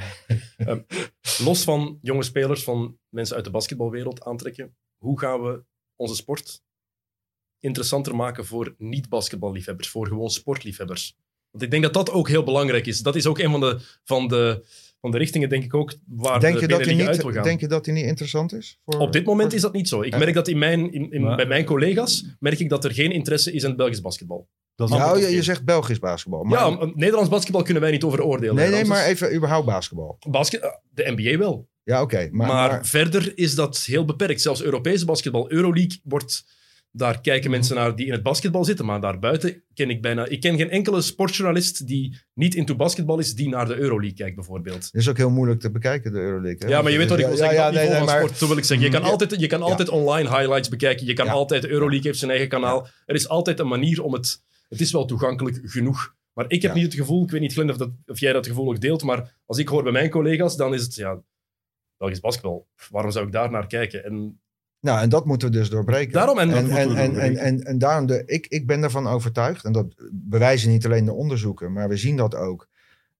Um, los van jonge spelers, van mensen uit de basketbalwereld aantrekken. Hoe gaan we onze sport interessanter maken voor niet-basketballiefhebbers, voor gewoon sportliefhebbers? Want ik denk dat dat ook heel belangrijk is. Dat is ook een van de, van de, van de richtingen, denk ik ook, waar denk de je dat niet, uit wil gaan. Denk je dat hij niet interessant is? Voor, Op dit moment is dat niet zo. Ik merk dat in mijn, in, in, bij mijn collega's merk ik dat er geen interesse is in het Belgisch basketbal. Dat nou, je, je, zegt Belgisch basketbal. Maar... Ja, Nederlands basketbal kunnen wij niet over oordelen. Nee, nee, maar even überhaupt basketbal. Basket, de NBA wel. Ja, oké. maar, maar, maar, verder is dat heel beperkt. Zelfs Europese basketbal, Euroleague, wordt daar kijken mhm. mensen naar die in het basketbal zitten, maar daarbuiten ken ik bijna... Ik ken geen enkele sportjournalist die niet into basketbal is, die naar de Euroleague kijkt, bijvoorbeeld. Dat is ook heel moeilijk te bekijken, de Euroleague. Hè? Ja, maar je weet wat ik wil zeggen, ja, ja, nee, nee, maar... sport, wil ik zeggen. Je kan altijd, je kan altijd online highlights bekijken, je kan altijd... De Euroleague heeft zijn eigen kanaal. Er is altijd een manier om het... Het is wel toegankelijk genoeg. Maar ik heb niet het gevoel, ik weet niet Glenn of, dat, of jij dat gevoel ook deelt, maar als ik hoor bij mijn collega's, dan is het, ja, Belgisch basketbal. Waarom zou ik daar naar kijken? En nou, en dat moeten we dus doorbreken. Daarom en, en, en, en, en, en, en, daarom, de, ik, ik ben ervan overtuigd, en dat bewijzen niet alleen de onderzoeken, maar we zien dat ook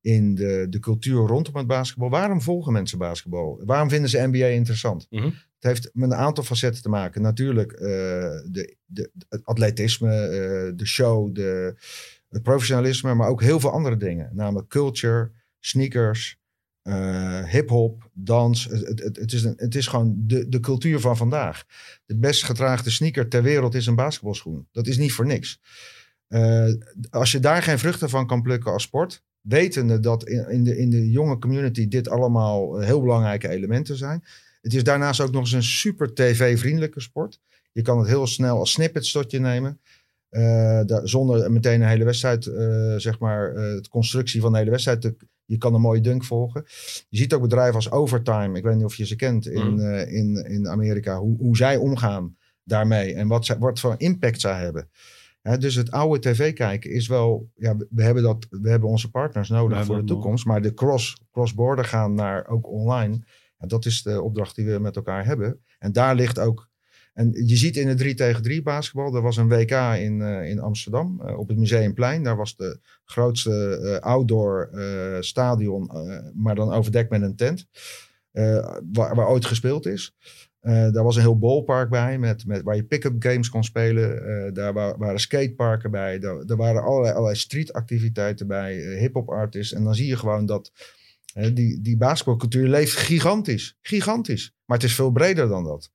in de, de cultuur rondom het basketbal. Waarom volgen mensen basketbal? Waarom vinden ze NBA interessant? Mhm. Het heeft met een aantal facetten te maken. Natuurlijk uh, de, de, het atletisme, uh, de show, de, het professionalisme, maar ook heel veel andere dingen. Namelijk culture, sneakers, uh, hip-hop, dans. Het, het, het, is een, het is gewoon de, de cultuur van vandaag. De best getraagde sneaker ter wereld is een basketbalschoen. Dat is niet voor niks. Als je daar geen vruchten van kan plukken als sport, wetende dat in, in, de, in de jonge community dit allemaal heel belangrijke elementen zijn. Het is daarnaast ook nog eens een super tv-vriendelijke sport. Je kan het heel snel als snippets tot je nemen. Uh, zonder meteen een hele wedstrijd, uh, zeg maar, uh, de constructie van de hele wedstrijd te, je kan een mooie dunk volgen. Je ziet ook bedrijven als Overtime. Ik weet niet of je ze kent in, mm. in, in Amerika. Hoe, hoe zij omgaan daarmee. En wat, zij, wat voor impact zij hebben. Dus het oude tv kijken is wel... Ja, we, hebben, dat, we hebben onze partners nodig voor de toekomst. Maar de cross, cross-border gaan naar ook online. Ja, dat is de opdracht die we met elkaar hebben. En daar ligt ook en je ziet in de 3 tegen 3 basketbal, er was een WK in, uh, in Amsterdam uh, op het Museumplein. Daar was de grootste uh, outdoor stadion, maar dan overdekt met een tent, waar, waar, ooit gespeeld is. Daar was een heel ballpark bij, met, met, waar je pick-up games kon spelen. daar waren skateparken bij. Daar, waren allerlei, allerlei streetactiviteiten bij, hip-hop artists. En dan zie je gewoon dat die, die basketbalcultuur leeft gigantisch. Gigantisch. Maar het is veel breder dan dat.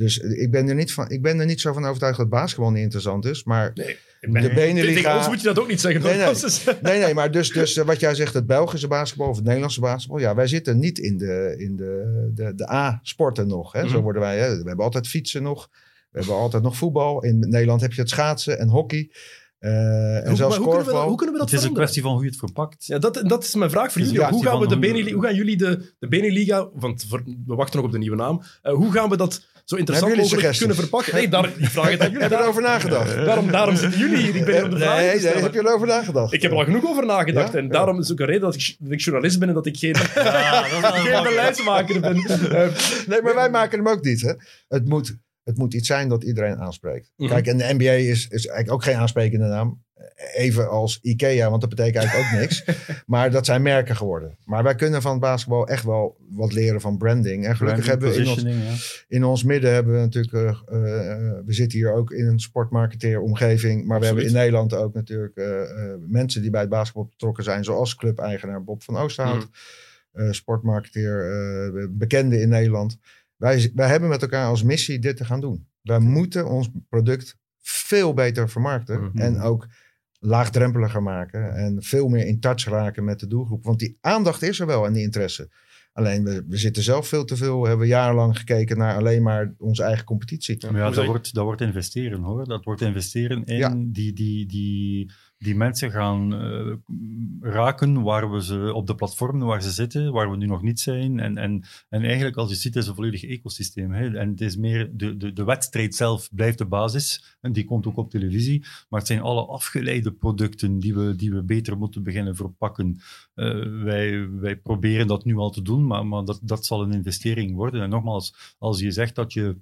Dus ik ben, er niet van, ik ben er niet zo van overtuigd dat basketbal niet interessant is. Maar nee, ben, de Beneliga... Ons moet je dat ook niet zeggen. Nee, nee, nee, nee, maar dus, dus eh, wat jij zegt, het Belgische basketbal of het Nederlandse basketbal. Ja, wij zitten niet in de, in de, de, de A-sporten nog. Hè. Zo mhm. worden wij, hè. we hebben altijd fietsen nog. We hebben altijd nog voetbal. In Nederland heb je het schaatsen en hockey. Uh, en zelfs hoe, kunnen we, hoe kunnen we dat Het is een kwestie van hoe je het verpakt. Ja, dat, dat is mijn vraag voor jullie. hoe, gaan we de Beneliga, hoe gaan jullie de, de Beneliga, want we wachten nog op de nieuwe naam, uh, hoe gaan we dat zo interessant mogelijk kunnen verpakken? Nee, daar, ik vraag het aan jullie. Heb je erover nagedacht? Daarom, daarom zitten jullie hier. Ik ben de vraag nee, nee, heb je erover nagedacht? Ik heb er al genoeg over nagedacht. Ja? En daarom is ook een reden dat ik, dat ik journalist ben en dat ik geen, ja, geen beleidsmaker ben. nee, maar wij maken hem ook niet. Hè? Het moet het moet iets zijn dat iedereen aanspreekt. Mhm. Kijk, en de NBA is, is eigenlijk ook geen aansprekende naam. Even als IKEA, want dat betekent eigenlijk ook niks. Maar dat zijn merken geworden. Maar wij kunnen van het basketbal echt wel wat leren van branding. En gelukkig hebben we in ons, in ons midden hebben we natuurlijk... Uh, uh, we zitten hier ook in een sportmarketeeromgeving. Maar we hebben in Nederland ook natuurlijk uh, mensen die bij het basketbal betrokken zijn. Zoals clubeigenaar Bob van Oosterhout. Mm. sportmarketeer, bekende in Nederland. Wij, wij hebben met elkaar als missie dit te gaan doen. Wij moeten ons product veel beter vermarkten. Mhm. En ook laagdrempeliger maken. En veel meer in touch raken met de doelgroep. Want die aandacht is er wel en die interesse. Alleen we, we zitten zelf veel te veel. Hebben jarenlang gekeken naar alleen maar onze eigen competitie. Ja, dat, wordt, dat wordt investeren hoor. Dat wordt investeren in die, die, die die mensen gaan uh, raken waar we ze op de platformen waar ze zitten, waar we nu nog niet zijn. En, en, en eigenlijk, als je ziet, is een volledig ecosysteem. Hè? En het is meer de, de, de wedstrijd zelf blijft de basis. En die komt ook op televisie. Maar het zijn alle afgeleide producten die we, die we beter moeten beginnen verpakken. Uh, wij, wij proberen dat nu al te doen, maar, maar dat, dat zal een investering worden. En nogmaals, als je zegt dat je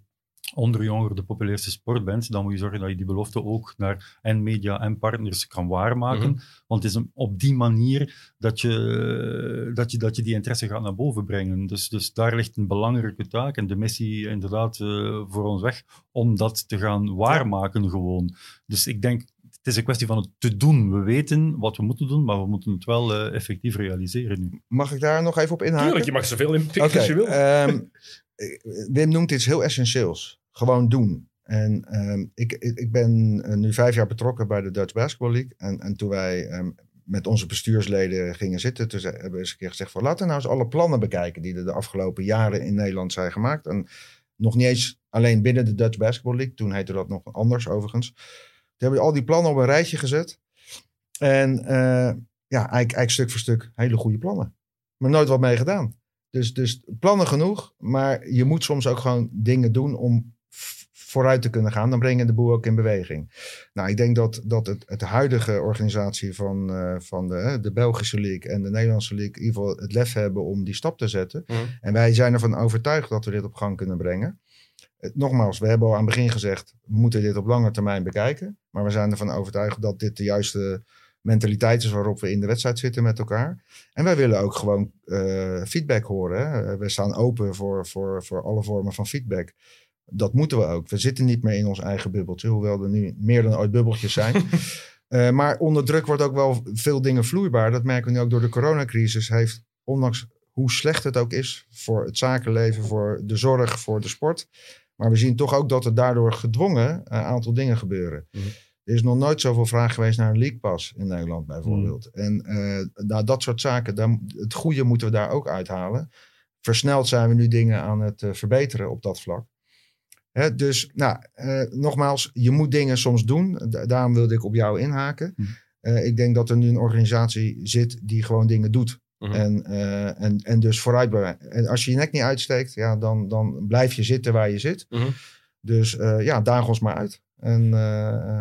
onder jongeren de populairste sport bent, dan moet je zorgen dat je die belofte ook naar en media en partners kan waarmaken. Mhm. Want het is op die manier dat je, dat, je, dat je die interesse gaat naar boven brengen. Dus, dus daar ligt een belangrijke taak en de missie inderdaad uh, voor ons weg om dat te gaan waarmaken gewoon. Dus ik denk, het is een kwestie van het te doen. We weten wat we moeten doen, maar we moeten het wel uh, effectief realiseren nu. Mag ik daar nog even op inhaken? Tuurlijk, je mag zoveel in okay, als je wil. Um, Wim noemt iets heel essentieels. Gewoon doen. En ehm, ik, ik, ben eh, nu vijf jaar betrokken bij de Dutch Basketball League. En, en toen wij ehm, met onze bestuursleden gingen zitten, toen hebben we eens een keer gezegd van laten we nou eens alle plannen bekijken die er de afgelopen jaren in Nederland zijn gemaakt. En nog niet eens alleen binnen de Dutch Basketball League, toen heette dat nog anders overigens. Toen hebben we al die plannen op een rijtje gezet. En uh, ja, eigenlijk, eigenlijk stuk voor stuk hele goede plannen. Maar nooit wat mee gedaan. Dus, dus plannen genoeg, maar je moet soms ook gewoon dingen doen om vooruit te kunnen gaan. Dan breng je de boel ook in beweging. Nou, ik denk dat, dat het, het huidige organisatie van, uh, van de, de Belgische League en de Nederlandse League in ieder geval het lef hebben om die stap te zetten. Mhm. En wij zijn ervan overtuigd dat we dit op gang kunnen brengen. nogmaals, we hebben al aan het begin gezegd, we moeten dit op lange termijn bekijken. Maar we zijn ervan overtuigd dat dit de juiste mentaliteit is waarop we in de wedstrijd zitten met elkaar. En wij willen ook gewoon uh, feedback horen. Hè. We staan open voor, voor, voor alle vormen van feedback. Dat moeten we ook. We zitten niet meer in ons eigen bubbeltje, hoewel er nu meer dan ooit bubbeltjes zijn. uh, maar onder druk wordt ook wel veel dingen vloeibaar. Dat merken we nu ook door de coronacrisis. Heeft, ondanks hoe slecht het ook is voor het zakenleven, voor de zorg, voor de sport. Maar we zien toch ook dat er daardoor gedwongen een aantal dingen gebeuren. Mm er is nog nooit zoveel vraag geweest naar een leakpas in Nederland bijvoorbeeld. Mm. En uh, nou, dat soort zaken, dan, het goede moeten we daar ook uithalen. Versneld zijn we nu dingen aan het uh, verbeteren op dat vlak. Dus nou, uh, nogmaals, je moet dingen soms doen. daarom wilde ik op jou inhaken. Mm. ik denk dat er nu een organisatie zit die gewoon dingen doet. -hmm. en, en, en dus vooruit. En als je je nek niet uitsteekt, ja, dan, dan blijf je zitten waar je zit. -hmm. Dus ja, daag ons maar uit. En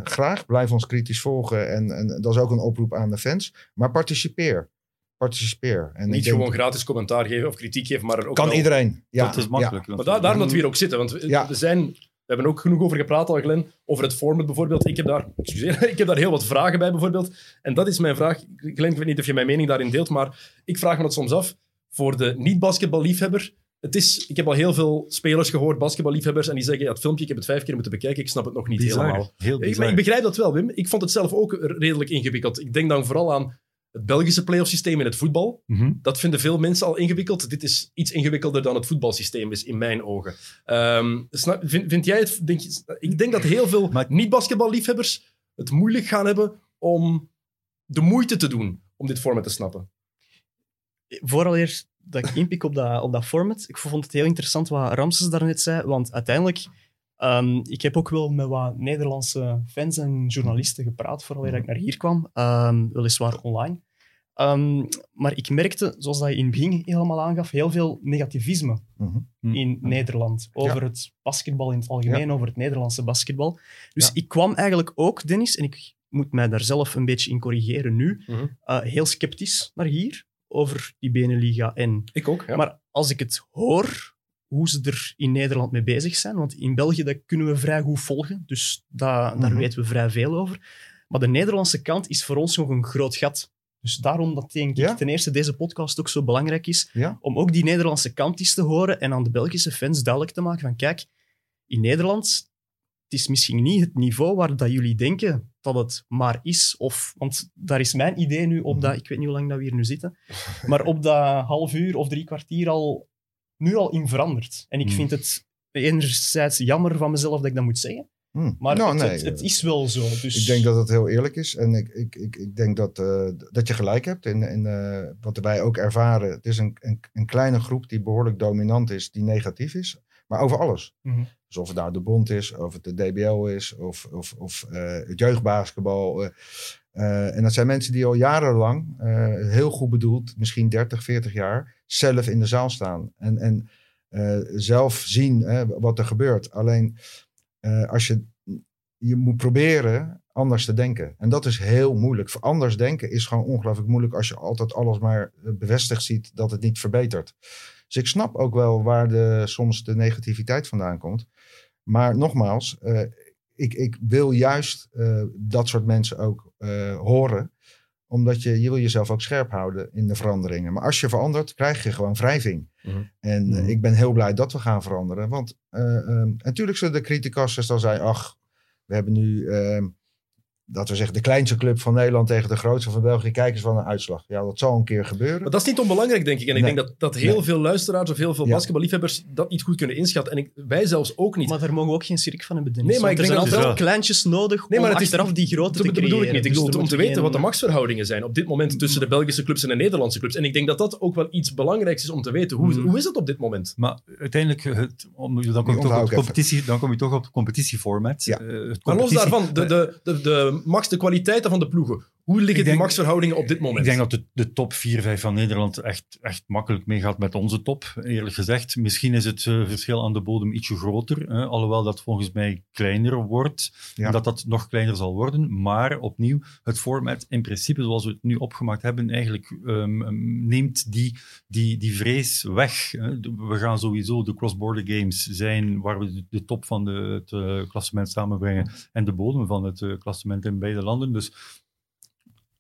graag, blijf ons kritisch volgen. En, en dat is ook een oproep aan de fans. Maar participeer. Participeer. En Niet gewoon gratis commentaar geven of kritiek geven, maar ook Kan iedereen. Ja. Dat is makkelijk. Ja. Maar daar, daarom dat we hier ook zitten. Want we, we, zijn, we hebben ook genoeg over gepraat al, Glenn. Over het format bijvoorbeeld. Ik heb, daar, excuseer, ik heb daar heel wat vragen bij bijvoorbeeld. En dat is mijn vraag. Glenn, ik weet niet of je mijn mening daarin deelt, maar ik vraag me dat soms af. Voor de niet-basketballiefhebber het is, ik heb al heel veel spelers gehoord, basketballiefhebbers, en die zeggen, ja, het filmpje, ik heb het vijf keer moeten bekijken, ik snap het nog niet helemaal. Heel ik, maar ik begrijp dat wel, Wim. Ik vond het zelf ook redelijk ingewikkeld. Ik denk dan vooral aan het Belgische playoff systeem in het voetbal. Mhm. Dat vinden veel mensen al ingewikkeld. Dit is iets ingewikkelder dan het voetbalsysteem is, in mijn ogen. Um, vind, vind, jij het... Denk je, ik denk dat heel veel niet-basketballiefhebbers het moeilijk gaan hebben om de moeite te doen om dit format te snappen. Vooral eerst dat ik inpik op dat, op dat format. Ik vond het heel interessant wat Ramses daarnet zei, want uiteindelijk... Um, ik heb ook wel met wat Nederlandse fans en journalisten gepraat, vooral dat ik naar hier kwam. Um, weliswaar online. Um, maar ik merkte, zoals dat je in het begin helemaal aangaf, heel veel negativisme mm -hmm. in Nederland. Over ja. het basketbal in het algemeen, ja. over het Nederlandse basketbal. Dus ja. ik kwam eigenlijk ook, Dennis, en ik moet mij daar zelf een beetje in corrigeren nu, mm -hmm. uh, heel sceptisch naar hier over die Beneliga en... Ik ook, ja. Maar als ik het hoor, hoe ze er in Nederland mee bezig zijn, want in België dat kunnen we vrij goed volgen, dus dat, daar weten we vrij veel over. Maar de Nederlandse kant is voor ons nog een groot gat. Dus daarom dat denk ik ja? ten eerste deze podcast ook zo belangrijk is, ja? om ook die Nederlandse kant eens te horen en aan de Belgische fans duidelijk te maken van kijk, in Nederland, het is misschien niet het niveau waar dat jullie denken dat het maar is. Of, want daar is mijn idee nu op dat, ik weet niet hoe lang dat we hier nu zitten, maar op dat half uur of drie kwartier al, nu al in veranderd. En ik vind het enerzijds jammer van mezelf dat ik dat moet zeggen. Hmm. Maar nou, het, nee, het, het, is wel zo. Dus... Ik denk dat het heel eerlijk is. En ik, ik, ik, ik denk dat, uh, dat je gelijk hebt. In, in, uh, wat wij ook ervaren. Het is een, een, een, kleine groep die behoorlijk dominant is, die negatief is. Maar over alles. Mm -hmm. Dus of het nou de bond is, of het de DBL is, of, of, of het jeugdbasketbal. en dat zijn mensen die al jarenlang, heel goed bedoeld, misschien 30, 40 jaar, zelf in de zaal staan. En, en zelf zien wat er gebeurt. Alleen als je, je moet proberen anders te denken. En dat is heel moeilijk. Anders denken is gewoon ongelooflijk moeilijk als je altijd alles maar eh, bevestigd ziet dat het niet verbetert. Dus ik snap ook wel waar de, soms de negativiteit vandaan komt. Maar nogmaals, ik, ik wil juist dat soort mensen ook horen. Omdat je, je wil jezelf ook scherp houden in de veranderingen. Maar als je verandert, krijg je gewoon wrijving. Mm En mm ik ben heel blij dat we gaan veranderen. Want natuurlijk zullen de criticasters dan zijn... ach, we hebben nu ehm, dat we zeggen, de kleinste club van Nederland tegen de grootste van België. Kijk eens van een uitslag. Ja, dat zal een keer gebeuren. Maar dat is niet onbelangrijk, denk ik. En ik denk dat, dat heel veel luisteraars of heel veel basketballiefhebbers dat niet goed kunnen inschatten. En ik, wij zelfs ook niet. Maar daar mogen we ook geen schrik van hebben, Nee, maar ik er zijn altijd wel kleintjes nodig nee, maar om het achteraf die grote te bedoel ik niet. Ik bedoel, om te weten wat de machtsverhoudingen zijn op dit moment tussen de Belgische clubs en de Nederlandse clubs. En ik denk dat dat ook wel iets belangrijks is om te weten. Hoe, mm. hoe is het op dit moment? Maar uiteindelijk, het, om, dan, kom je toch op competitie, dan kom je toch op het competitieformat. Ja. Uh, maar los daarvan, de, de, de, de max, de kwaliteit van de ploegen. Hoe liggen die machtsverhoudingen op dit moment? Ik denk dat de, de top 4, 5 van Nederland echt, echt makkelijk meegaat met onze top, eerlijk gezegd. Misschien is het uh, verschil aan de bodem ietsje groter, hè, alhoewel dat volgens mij kleiner wordt. Ja. Dat dat nog kleiner zal worden. Maar opnieuw, het format in principe zoals we het nu opgemaakt hebben, eigenlijk um, neemt die, die, die vrees weg. Hè. We gaan sowieso de cross-border games zijn waar we de, top van de, het uh, klassement samenbrengen en de bodem van het uh, klassement in beide landen. Dus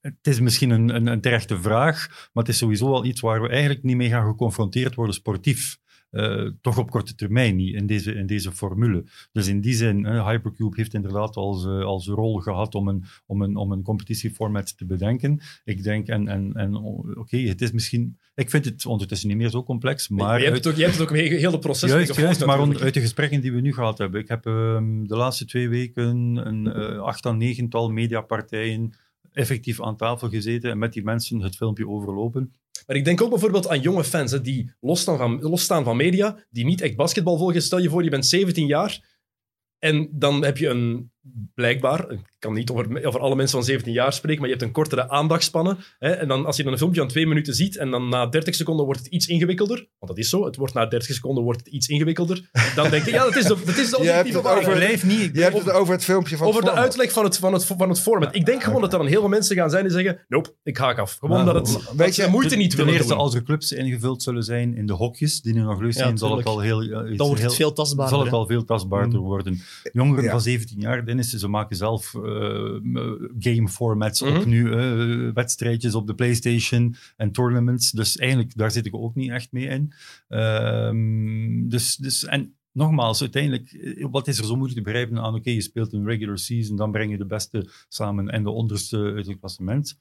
het is misschien een, een, een, terechte vraag, maar het is sowieso wel iets waar we eigenlijk niet mee gaan geconfronteerd worden sportief. Uh, toch op korte termijn niet in deze, in deze formule. Dus in die zin, uh, Hypercube heeft inderdaad als, uh, als rol gehad om een, om een, om een competitieformat te bedenken. Ik denk, en, en, en oké, het is misschien. Ik vind het ondertussen niet meer zo complex, maar. Je hebt het ook, je hebt het ook mee, heel de proces juist, juist, maar uit de gesprekken die we nu gehad hebben. Ik heb ehm, de laatste twee weken een acht à negental mediapartijen effectief aan tafel gezeten en met die mensen het filmpje overlopen. Maar ik denk ook bijvoorbeeld aan jonge fans hè, die losstaan van, losstaan van media, die niet echt basketbal volgen. Stel je voor, je bent 17 jaar en dan heb je een blijkbaar, ik kan niet over, over alle mensen van 17 jaar spreken, maar je hebt een kortere aandachtspannen. Hè, en dan, als je dan een filmpje van twee minuten ziet en dan na 30 seconden wordt het iets ingewikkelder, want dat is zo, het wordt na 30 seconden wordt het iets ingewikkelder, dan denk je, ja, dat is de, dat is de over, niet. Je hebt het over het filmpje van Over de uitleg van het, van, het, van het format. Ik denk gewoon dat er dan heel veel mensen gaan zijn die zeggen, nope, ik haak af. Gewoon dat het weet je, moeite niet ten willen eerste, als er clubs ingevuld zullen zijn in de hokjes, die nu nog leuk zijn, zal het al heel... dan wordt het veel tastbaarder. Zal het al veel tastbaarder mm. worden. Jongeren van 17 jaar, Dennis, ze maken zelf uh, game formats mm -hmm. op nu, uh, wedstrijdjes op de PlayStation en tournaments. Dus eigenlijk, daar zit ik ook niet echt mee in. Uh, dus, dus, en nogmaals, uiteindelijk, eh, wat is er zo moeilijk te begrijpen aan, oké, je speelt een regular season, dan breng je de beste samen en de onderste uit het klassement.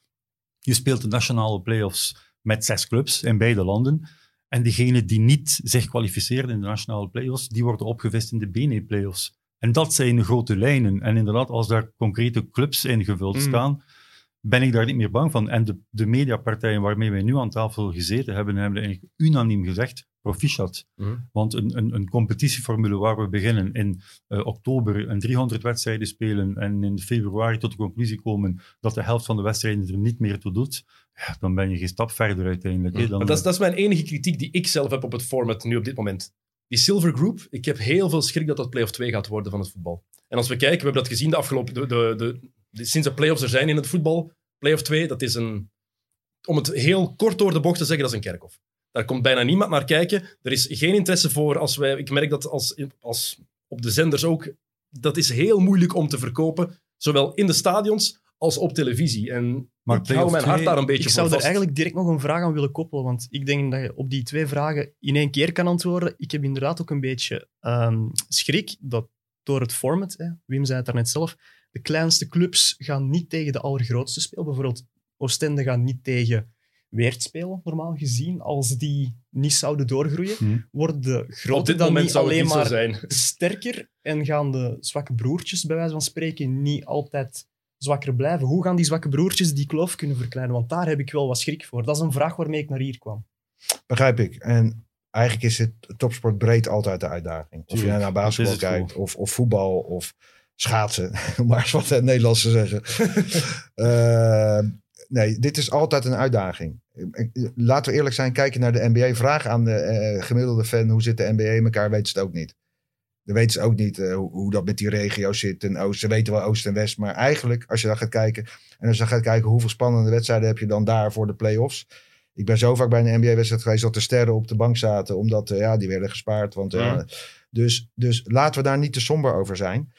Je speelt de nationale playoffs met zes clubs in beide landen. En degenen die niet zich kwalificeren in de nationale playoffs, die worden opgevist in de BNE-playoffs. En dat zijn de grote lijnen. En inderdaad, als daar concrete clubs ingevuld mm. staan, ben ik daar niet meer bang van. En de, de mediapartijen waarmee wij nu aan tafel gezeten hebben, hebben eigenlijk unaniem gezegd, proficiat. Mm. Want een, een, een, competitieformule waar we beginnen in uh, oktober en 300 wedstrijden spelen en in februari tot de conclusie komen dat de helft van de wedstrijden er niet meer toe doet, ja, dan ben je geen stap verder uiteindelijk. Mm. Dan, maar dat is, dat is mijn enige kritiek die ik zelf heb op het format nu op dit moment die Silver Group, ik heb heel veel schrik dat dat play-off 2 gaat worden van het voetbal. En als we kijken, we hebben dat gezien de afgelopen... De, de, de, sinds de play-offs er zijn in het voetbal, play-off 2, dat is een... Om het heel kort door de bocht te zeggen, dat is een kerkhof. Daar komt bijna niemand naar kijken. Er is geen interesse voor als wij... Ik merk dat als, als op de zenders ook... Dat is heel moeilijk om te verkopen, zowel in de stadions als op televisie. En maar ik hou mijn hart daar een beetje Ik zou er eigenlijk direct nog een vraag aan willen koppelen, want ik denk dat je op die twee vragen in één keer kan antwoorden. Ik heb inderdaad ook een beetje um, schrik dat door het format, hè, Wim zei het daarnet zelf, de kleinste clubs gaan niet tegen de allergrootste spelen. Bijvoorbeeld Oostende gaat niet tegen Weert spelen, normaal gezien. Als die niet zouden doorgroeien, hmm. worden de grote dan niet alleen maar zijn. sterker en gaan de zwakke broertjes, bij wijze van spreken, niet altijd zwakker blijven. Hoe gaan die zwakke broertjes die kloof kunnen verkleinen? Want daar heb ik wel wat schrik voor. Dat is een vraag waarmee ik naar hier kwam. Begrijp ik. En eigenlijk is het topsport breed altijd de uitdaging. Of je naar basketbal kijkt, of, of voetbal, of schaatsen. Maar eens wat in het Nederlands te zeggen. Eh, nee, dit is altijd een uitdaging. Laten we eerlijk zijn, kijk je naar de NBA, vraag aan de eh, gemiddelde fan hoe zit de NBA in elkaar, weten ze het ook niet. Dan weten ze ook niet eh, hoe, hoe dat met die regio's zit. En oost, ze weten wel oost en west. Maar eigenlijk, als je dan gaat kijken. En als je dan gaat kijken hoeveel spannende wedstrijden heb je dan daar voor de play-offs. Ik ben zo vaak bij een NBA-wedstrijd geweest dat de sterren op de bank zaten. Omdat eh, ja, die werden gespaard. Want, ja, Mhm. dus, dus laten we daar niet te somber over zijn.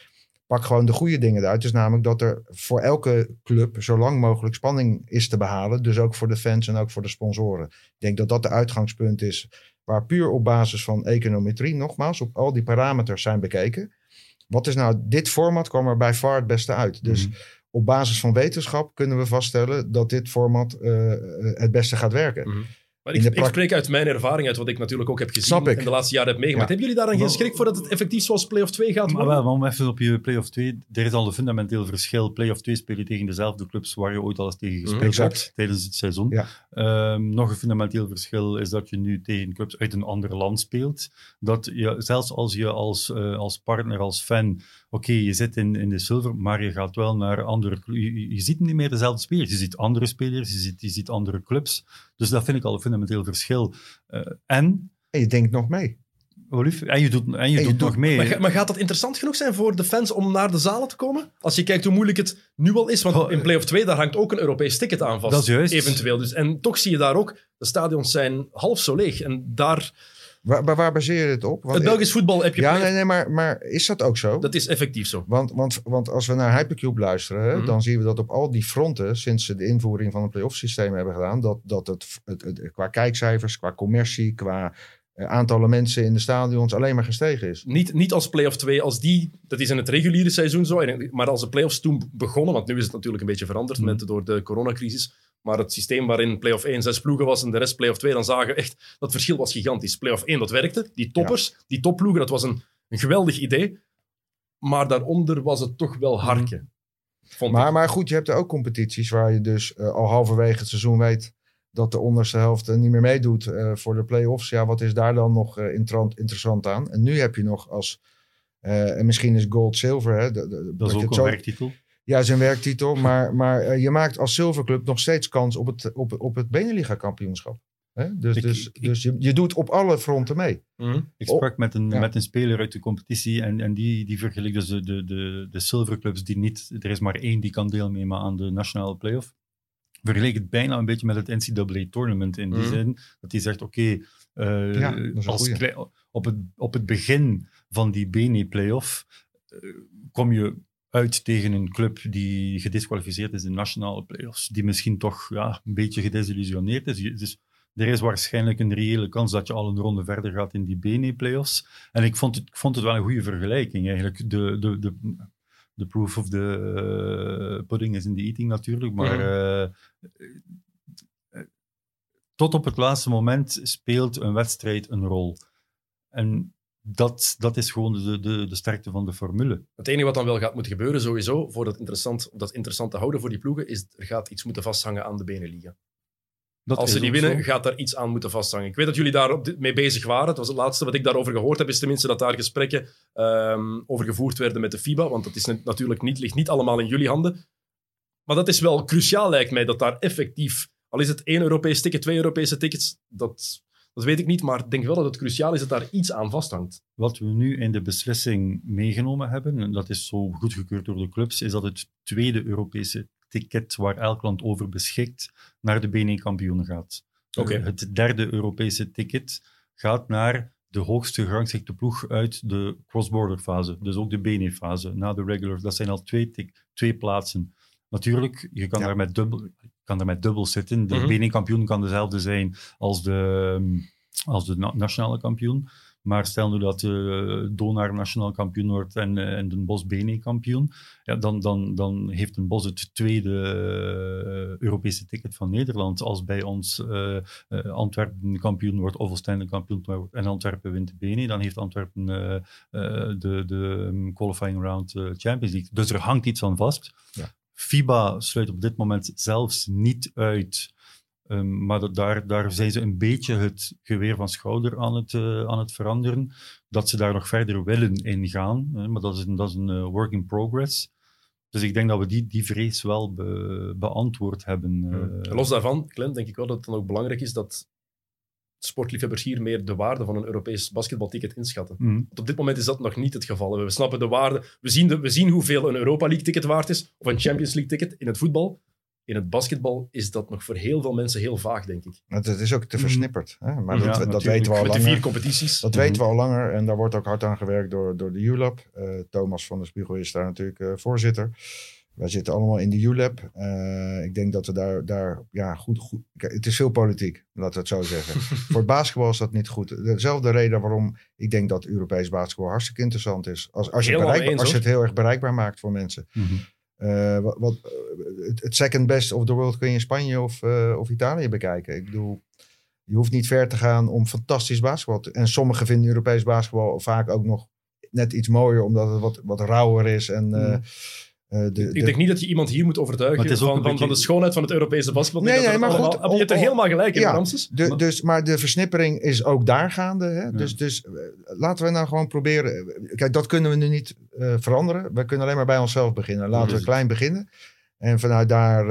Pak gewoon de goede dingen eruit. Dus namelijk dat er voor elke club zo lang mogelijk spanning is te behalen. Dus ook voor de fans en ook voor de sponsoren. Ik denk dat dat de uitgangspunt is. Waar puur op basis van econometrie, nogmaals, op al die parameters zijn bekeken. Wat is nou, dit format kwam er bij far het beste uit. Dus Mhm. op basis van wetenschap kunnen we vaststellen dat dit format eh, het beste gaat werken. Mhm. Maar ik, spreek uit mijn ervaring, uit wat ik natuurlijk ook heb gezien en de laatste jaren heb meegemaakt. Ja. Hebben jullie daar dan geen schrik voor dat het effectief zoals play-off 2 gaat Maar, worden? wel, maar om even op je play-off 2, er is al een fundamenteel verschil. Play-off 2 speel je tegen dezelfde clubs waar je ooit al eens tegen gespeeld Exact. hebt tijdens het seizoen. Ja. Ehm, nog een fundamenteel verschil is dat je nu tegen clubs uit een ander land speelt. Dat je, zelfs als je als, eh, als partner, als fan, oké, je zit in, in de silver, maar je gaat wel naar andere je, je- ziet niet meer dezelfde spelers. Je ziet andere spelers, je ziet, je ziet andere clubs. Dus dat vind ik al een fundamenteel verschil. Eh, en, En je denkt nog mee. Olif, en je doet, en je je doet doet- nog mee. Maar, ga- maar gaat dat interessant genoeg zijn voor de fans om naar de zalen te komen? Als je kijkt hoe moeilijk het nu al is. Want in play-off 2 daar hangt ook een Europees ticket aan vast. Dat is juist. Eventueel. Dus, en toch zie je daar ook, de stadions zijn half zo leeg. En daar, Waar, waar, baseer je dit op? Want het Belgisch voetbal heb je... ja, nee, nee, maar, maar is dat ook zo? Dat is effectief zo. Want, want, want als we naar Hypercube luisteren, Mhm. dan zien we dat op al die fronten, sinds ze de invoering van het play-off systeem hebben gedaan, dat, dat het, het, het- qua kijkcijfers, qua commercie, qua aantallen mensen in de stadions alleen maar gestegen is. Niet, niet als play-off 2, als die, dat is in het reguliere seizoen zo, maar als de play-offs toen begonnen, want nu is het natuurlijk een beetje veranderd Mhm. met, door de coronacrisis, maar het systeem waarin play-off 1 zes ploegen was en de rest play-off 2, dan zagen we echt, dat verschil was gigantisch. Play-off 1, dat werkte, die toppers, die topploegen, dat was een, een geweldig idee, maar daaronder was het toch wel harken. Vond Maar, ik. maar goed, je hebt er ook competities waar je dus eh, al halverwege het seizoen weet dat de onderste helft eh, niet meer meedoet eh, voor de play-offs. Ja, wat is daar dan nog eh, intrant- interessant aan? En nu heb je nog als, eh, en misschien is gold zilver, hè, de- de- Dat is ook een zo- werktitel. Ja, zijn werktitel. Maar, maar je maakt als zilverclub nog steeds kans op het, op, op het Beneliga kampioenschap. Hè? Dus, Ik- dus, ik- dus je, je doet op alle fronten mee. Mhm. Ik Oh, sprak met, een, ja. met een speler uit de competitie en, en die, die vergeleek dus de, de, de, de silverclubs die niet... Er is maar één die kan deelnemen aan de nationale playoff. Vergeleek het bijna een beetje met het NCAA-tournament in die Mhm. zin dat hij zegt, oké, eh, Ja, als op, het, op het begin van die BNE-playoff eh, kom je uit tegen een club die gedisqualificeerd is in nationale playoffs, die misschien toch ja, een beetje gedesillusioneerd is. Dus er is waarschijnlijk een reële kans dat je al een ronde verder gaat in die BNE-playoffs. En ik vond, het, ik vond het wel een goede vergelijking eigenlijk. De, de, de, de proof of the eh, pudding is in the eating natuurlijk, maar eh, eh, tot op het laatste moment speelt een wedstrijd een rol. En dat, dat is gewoon de, de, de sterkte van de formule. Het enige wat dan wel gaat moeten gebeuren, sowieso, voor dat interessant, om dat interessant te houden voor die ploegen, is er gaat iets moeten vasthangen aan de Beneliga. Dat Als ze die winnen, zo. gaat daar iets aan moeten vasthangen. Ik weet dat jullie daar mee bezig waren. Het was het laatste wat ik daarover gehoord heb, is tenminste dat daar gesprekken ehm, over gevoerd werden met de FIBA. Want dat is natuurlijk niet, ligt niet allemaal in jullie handen. Maar dat is wel cruciaal, lijkt mij, dat daar effectief... Al is het één Europees ticket, twee Europese tickets, dat, dat weet ik niet. Maar ik denk wel dat het cruciaal is dat daar iets aan vasthangt. Wat we nu in de beslissing meegenomen hebben, en dat is zo goedgekeurd door de clubs, is dat het tweede Europese ticket waar elk land over beschikt naar de BNE-kampioen gaat. Oké. Eh, Het derde Europese ticket gaat naar de hoogste gerangschikte ploeg uit de cross-border fase, dus ook de BNE-fase, na de regular. Dat zijn al twee, twee plaatsen. Natuurlijk, je kan, Ja. daar met dubbel, kan daar met dubbel zitten. De Mhm. BNE-kampioen kan dezelfde zijn als de, ehm, als de na- nationale kampioen. Maar stel nu dat de Donar nationaal kampioen wordt en, eh, en Den Bos BNE kampioen, ja, dan, dan, dan heeft Den Bos het tweede eh, Europese ticket van Nederland. Als bij ons Antwerpen kampioen wordt of Oostende kampioen wordt en Antwerpen wint de BNE, dan heeft Antwerpen de, de um, qualifying round Champions League. Dus er hangt iets aan vast. Ja. FIBA sluit op dit moment zelfs niet uit Ehm, maar dat, daar, daar zijn ze een beetje het geweer van schouder aan het, uh, aan het veranderen. Dat ze daar nog verder willen in gaan. maar dat is een, dat is een work in progress. Dus ik denk dat we die, die vrees wel be, beantwoord hebben. Uh, Los daarvan, Clem, denk ik wel dat het dan ook belangrijk is dat sportliefhebbers hier meer de waarde van een Europees basketbalticket inschatten. Mm. Want op dit moment is dat nog niet het geval. We snappen de waarde. We zien, de, we zien hoeveel een Europa League ticket waard is, of een Champions League ticket in het voetbal. In het basketbal is dat nog voor heel veel mensen heel vaag, denk ik. Het is ook te mm. versnipperd. Hè? Maar ja, dat, dat weten we al Met langer. de vier competities. Dat weten we al langer en daar wordt ook hard aan gewerkt door, door de ULAB. Uh, Thomas van der Spiegel is daar natuurlijk uh, voorzitter. Wij zitten allemaal in de ULAB. Uh, ik denk dat we daar, daar ja, goed, goed... Het is veel politiek, laten we het zo zeggen. Voor het basketbal is dat niet goed. Dezelfde reden waarom ik denk dat Europees basketbal hartstikke interessant is. Als, als, je, eens, als je het heel erg bereikbaar maakt voor mensen. Mm -hmm. Uh, wat, wat, het, second best of the world kun je in Spanje of, uh, of Italië bekijken. Ik bedoel, je hoeft niet ver te gaan om fantastisch basketbal te... En sommigen vinden Europees basketbal vaak ook nog net iets mooier, omdat het wat, wat rauwer is en... Mm. De, ik denk niet dat je iemand hier moet overtuigen van, van, van, de schoonheid van het Europese basketbal. Nee, nee, maar allemaal, goed. Je het er helemaal gelijk in, ja, Ramses? De, dus, maar de versnippering is ook daar gaande. Hè? Ja. Dus, dus uh, laten we nou gewoon proberen. Kijk, dat kunnen we nu niet uh, veranderen. We kunnen alleen maar bij onszelf beginnen. Laten we klein beginnen. En vanuit daar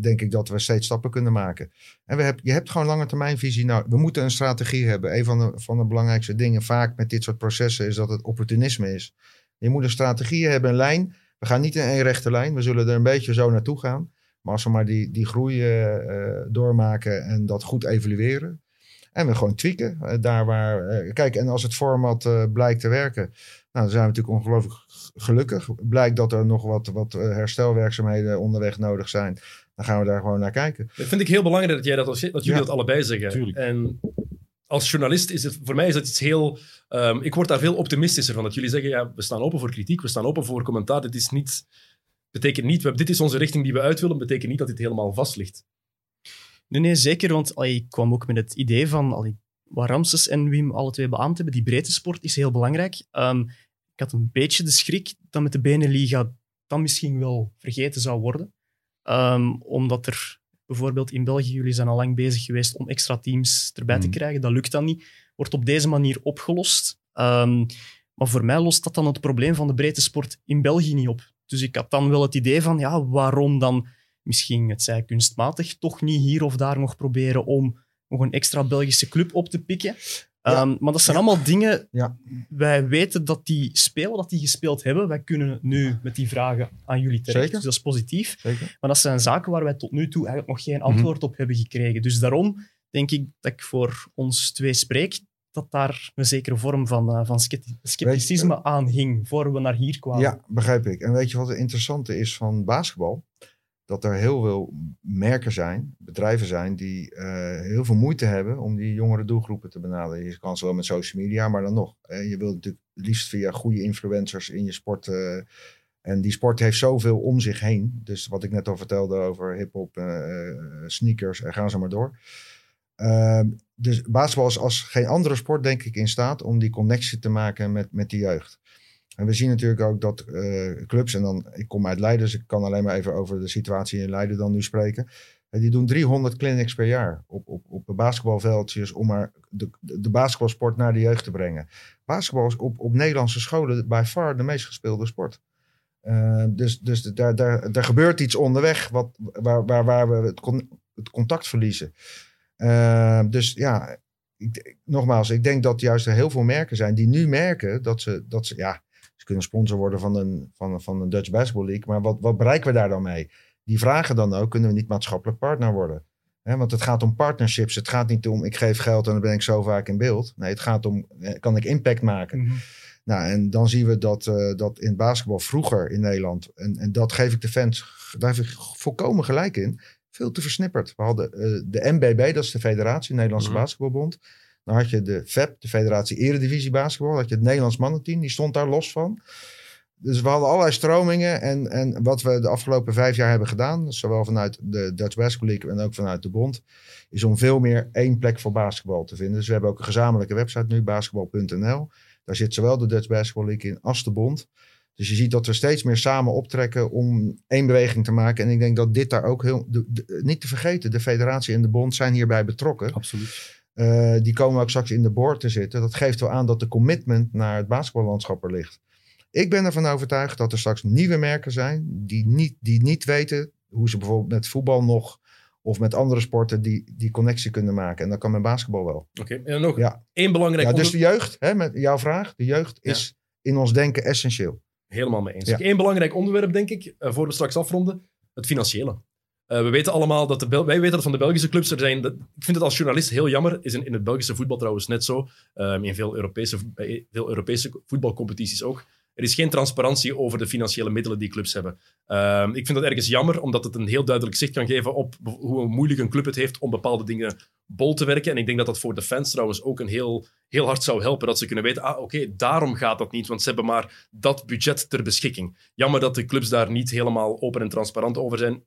denk ik dat we steeds stappen kunnen maken. En we heb, je hebt gewoon lange termijnvisie. Nou, we moeten een strategie hebben. Een van de, van de belangrijkste dingen vaak met dit soort processen is dat het opportunisme is. Je moet een strategie hebben, een lijn. We gaan niet in één rechte lijn. We zullen er een beetje zo naartoe gaan. Maar als we maar die, die groei uh, doormaken en dat goed evalueren. En we gewoon tweaken. Uh, daar waar, uh, kijk, en als het format blijkt te werken. Nou, dan zijn we natuurlijk ongelooflijk gelukkig. Blijkt dat er nog wat, wat herstelwerkzaamheden onderweg nodig zijn. Dan gaan we daar gewoon naar kijken. Dat vind ik heel belangrijk dat, jij dat, dat jullie ja. dat allebei zeggen. Tuurlijk. En als journalist is het, voor mij is het iets heel... Um, ik word daar veel optimistischer van. Dat jullie zeggen, ja, we staan open voor kritiek, we staan open voor commentaar. Dit is niet... Betekent niet, dit is onze richting die we uit willen, betekent niet dat dit helemaal vast ligt. Nee, nee, zeker. Want ik kwam ook met het idee van... Allee, wat Ramses en Wim alle twee beaamd hebben, die breedte sport is heel belangrijk. Um, ik had een beetje de schrik dat met de Beneliga dat misschien wel vergeten zou worden. Um, omdat er bijvoorbeeld in België, jullie zijn al lang bezig geweest om extra teams erbij te krijgen. Dat lukt dan niet. Wordt op deze manier opgelost. Um, maar voor mij lost dat dan het probleem van de breedte sport in België niet op. Dus ik had dan wel het idee van, ja, waarom dan misschien, het zij kunstmatig, toch niet hier of daar nog proberen om nog een extra Belgische club op te pikken. Um, maar dat zijn allemaal dingen. Ja. Wij weten dat die spelen, dat die gespeeld hebben. Wij kunnen nu met die vragen aan jullie terecht. Zeker. Dus dat is positief. Zeker. Maar dat zijn zaken waar wij tot nu toe eigenlijk nog geen antwoord op hebben gekregen. Dus daarom denk ik dat ik voor ons twee spreek. Dat daar een zekere vorm van, uh, van scepticisme je, aan hing voor we naar hier kwamen. Ja, begrijp ik. En weet je wat het interessante is van basketbal? Dat er heel veel merken zijn, bedrijven zijn, die uh, heel veel moeite hebben om die jongere doelgroepen te benaderen. Je kan ze wel met social media, maar dan nog. Hè, je wilt natuurlijk liefst via goede influencers in je sport. Uh, en die sport heeft zoveel om zich heen. Dus wat ik net al vertelde over hip-hop, uh, sneakers, en gaan ze maar door. Ehm, dus basketbal is als geen andere sport, denk ik, in staat om die connectie te maken met, met de jeugd. En we zien natuurlijk ook dat uh, clubs, en dan, ik kom uit Leiden, dus ik kan alleen maar even over de situatie in Leiden dan nu spreken. Uh, die doen 300 clinics per jaar op, op, op basketbalveldjes om maar de, de basketbalsport naar de jeugd te brengen. Basketbal is op, op Nederlandse scholen by far de meest gespeelde sport. Uh, dus dus daar, daar, daar gebeurt iets onderweg wat, waar, waar, waar we het, het contact verliezen. dus ja, nogmaals, ik denk dat juist er heel veel merken zijn die nu merken dat ze, dat ze ja, ze kunnen sponsor worden van een, van, van een Dutch Basketball League. Maar wat, wat bereiken we daar dan mee? Die vragen dan ook, kunnen we niet maatschappelijk partner worden? He, want het gaat om partnerships. Het gaat niet om, ik geef geld en dan ben ik zo vaak in beeld. Nee, het gaat om, kan ik impact maken? Mm -hmm. Nou, en dan zien we dat, uh, dat in basketbal vroeger in Nederland, en, en dat geef ik de fans, daar heb ik volkomen gelijk in, veel te versnipperd. We hadden uh, de MBB, dat is de Federatie, Nederlandse mm -hmm. Basketbalbond. Dan had je de FEP, de Federatie Eredivisie Basketbal. had je het Nederlands mannenteam, die stond daar los van. Dus we hadden allerlei stromingen. En, en wat we de afgelopen vijf jaar hebben gedaan, zowel vanuit de Dutch Basketball League en ook vanuit de bond, is om veel meer één plek voor basketbal te vinden. Dus we hebben ook een gezamenlijke website nu, basketbal.nl. Daar zit zowel de Dutch Basketball League in als de bond. Dus je ziet dat we steeds meer samen optrekken om één beweging te maken. En ik denk dat dit daar ook heel. niet te vergeten, de federatie en de bond zijn hierbij betrokken. Absoluut. Uh, die komen ook straks in de board te zitten. Dat geeft wel aan dat de commitment naar het basketballandschap er ligt. Ik ben ervan overtuigd dat er straks nieuwe merken zijn die niet, die niet weten hoe ze bijvoorbeeld met voetbal nog of met andere sporten die, die connectie kunnen maken. En dat kan met basketbal wel. Oké, en nog ja. één belangrijk... Ja, dus de jeugd, hè, met jouw vraag, de jeugd is in ons denken essentieel. Helemaal mee eens. Eén belangrijk onderwerp, denk ik, uh, voor we straks afronden, het financiële. Uh, we weten allemaal dat de wij weten dat van de Belgische clubs er zijn. ik vind het als journalist heel jammer. Is in, in het Belgische voetbal trouwens net zo. Um, in veel Europese, veel Europese voetbalcompetities ook. Er is geen transparantie over de financiële middelen die clubs hebben. Ehm, ik vind dat ergens jammer, omdat het een heel duidelijk zicht kan geven op hoe moeilijk een club het heeft om bepaalde dingen bol te werken. En ik denk dat dat voor de fans trouwens ook een heel, heel hard zou helpen. Dat ze kunnen weten, ah oké, daarom gaat dat niet, want ze hebben maar dat budget ter beschikking. Jammer dat de clubs daar niet helemaal open en transparant over zijn.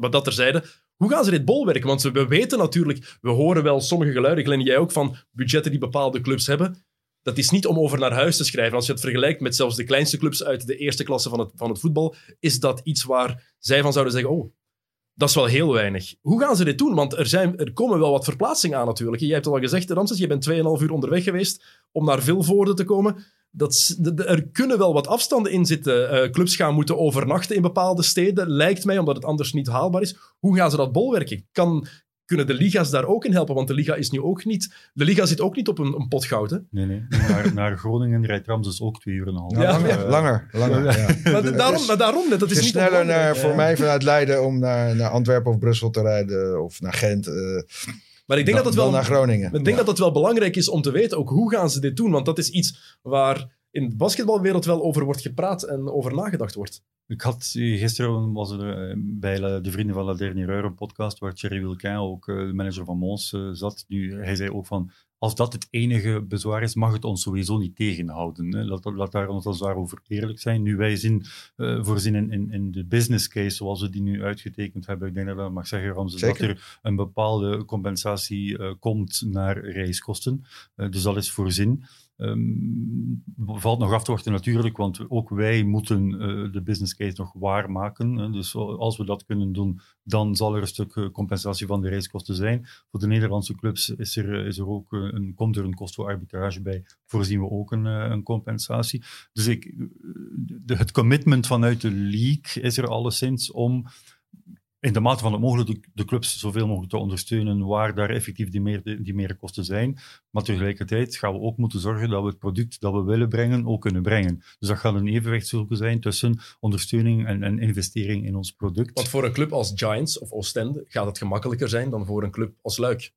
Maar dat terzijde. Hoe gaan ze dit bolwerken? Want we weten natuurlijk, we horen wel sommige geluiden, Glenn, jij ook, van budgetten die bepaalde clubs hebben dat is niet om over naar huis te schrijven. Als je het vergelijkt met zelfs de kleinste clubs uit de eerste klasse van het, van het voetbal, is dat iets waar zij van zouden zeggen: Oh, dat is wel heel weinig. Hoe gaan ze dit doen? Want er, zijn, er komen wel wat verplaatsingen aan natuurlijk. Jij hebt al gezegd, Ramses, je bent 2,5 uur onderweg geweest om naar Vilvoorde te komen. Dat, er kunnen wel wat afstanden in zitten. Uh, clubs gaan moeten overnachten in bepaalde steden, lijkt mij, omdat het anders niet haalbaar is. Hoe gaan ze dat bolwerken? Kan, kunnen de liga's daar ook in helpen? Want de liga is nu ook niet... De liga zit ook niet op een, een pot goud, hè? Nee, nee. Naar, naar Groningen rijdt Ramses ook twee uur en een half. Ja, langer, langer, langer. Ja. Maar, daarom, maar daarom net. Dat is, is niet sneller naar, voor mij vanuit Leiden om naar, naar Antwerpen of Brussel te rijden. Of naar Gent. Uh, maar ik denk, dat, het wel, naar Groningen. ik denk dat het wel belangrijk is om te weten, ook hoe gaan ze dit doen? Want dat is iets waar in de basketbalwereld wel over wordt gepraat en over nagedacht wordt. Ik had gisteren was er eh, bij de Vrienden van La Dernière een podcast waar Thierry Wilquin, ook eh, de manager van Mons, eh, zat. Nu, hij zei ook van, als dat het enige bezwaar is, mag het ons sowieso niet tegenhouden. Laat, laat daar ons als over eerlijk zijn. Nu, wij zien, uh, voorzien in, in, de business case zoals we die nu uitgetekend hebben, ik denk dat dat mag zeggen, Ramses, dat er een bepaalde compensatie komt naar reiskosten. dus dat is voorzien. Um, valt nog af te wachten natuurlijk, want ook wij moeten uh, de business case nog waarmaken. Hè. Dus als we dat kunnen doen, dan zal er een stuk uh, compensatie van de reiskosten zijn. Voor de Nederlandse clubs is er, is er ook een, komt er een kostenarbitrage bij, voorzien we ook een, een compensatie. Dus ik, de, het commitment vanuit de league is er alleszins om in de mate van het mogelijk de, clubs zoveel mogelijk te ondersteunen waar daar effectief die, meer, die meerkosten zijn. Maar tegelijkertijd gaan we ook moeten zorgen dat we het product dat we willen brengen ook kunnen brengen. Dus dat gaat een evenwicht zoeken zijn tussen ondersteuning en, en investering in ons product. Want voor een club als Giants of Oostende gaat het gemakkelijker zijn dan voor een club als Luik.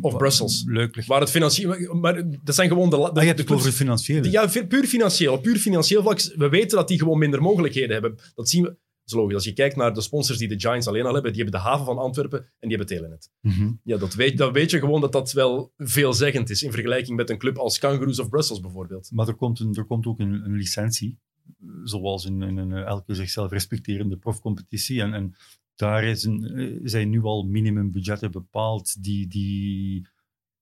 Of Brussels. Leuk. Waar het financieel... Maar dat zijn gewoon de... de, ah, je hebt het over financieel. Ja, puur financieel. Puur financieel vlak. We weten dat die gewoon minder mogelijkheden hebben. Dat zien we is logisch. Als je kijkt naar de sponsors die de Giants alleen al hebben, die hebben de haven van Antwerpen en die hebben Telenet. Mm Ja, dat weet, dan weet je gewoon dat dat wel veelzeggend is in vergelijking met een club als Kangaroos of Brussels bijvoorbeeld. Maar er komt, een, er komt ook een, een licentie, zoals in, in, in, elke zichzelf respecterende profcompetitie. En, en daar is een, zijn nu al minimumbudgetten bepaald die, die,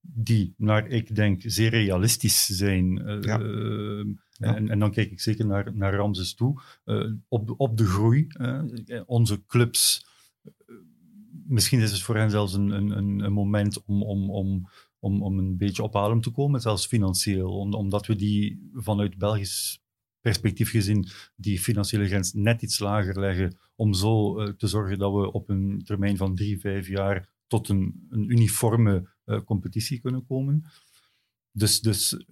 die, naar ik denk, zeer realistisch zijn. Uh, uh, en, dan kijk ik zeker naar, naar Ramses toe. Uh, op, op de groei. onze clubs. Eh, misschien is het voor hen zelfs een, een, een moment om, om, om, om, om een beetje op adem te komen, zelfs financieel. omdat we die vanuit Belgisch perspectief gezien die financiële grens net iets lager leggen. Om zo uh, te zorgen dat we op een termijn van drie, vijf jaar tot een, een uniforme uh, competitie kunnen komen. Dus, dus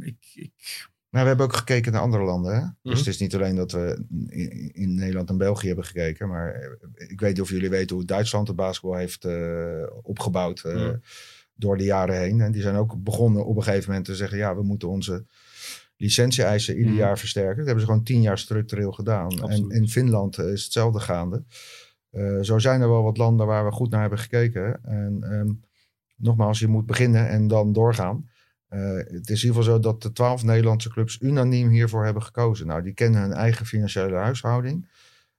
ik, ik nou, we hebben ook gekeken naar andere landen. Hè? Dus mhm. het is niet alleen dat we in, Nederland en België hebben gekeken. Maar eh, ik weet niet of jullie weten hoe Duitsland de basketbal heeft uh, opgebouwd uh, door de jaren heen. En die zijn ook begonnen op een gegeven moment te zeggen... ja, we moeten onze licentie-eisen ieder mhm. jaar versterken. Dat hebben ze gewoon tien jaar structureel gedaan. En in Finland is hetzelfde gaande. Uh, zo zijn er wel wat landen waar we goed naar hebben gekeken. En um, nogmaals, je moet beginnen en dan doorgaan. Uh, het is in ieder geval zo dat de twaalf Nederlandse clubs unaniem hiervoor hebben gekozen. Nou, die kennen hun eigen financiële huishouding.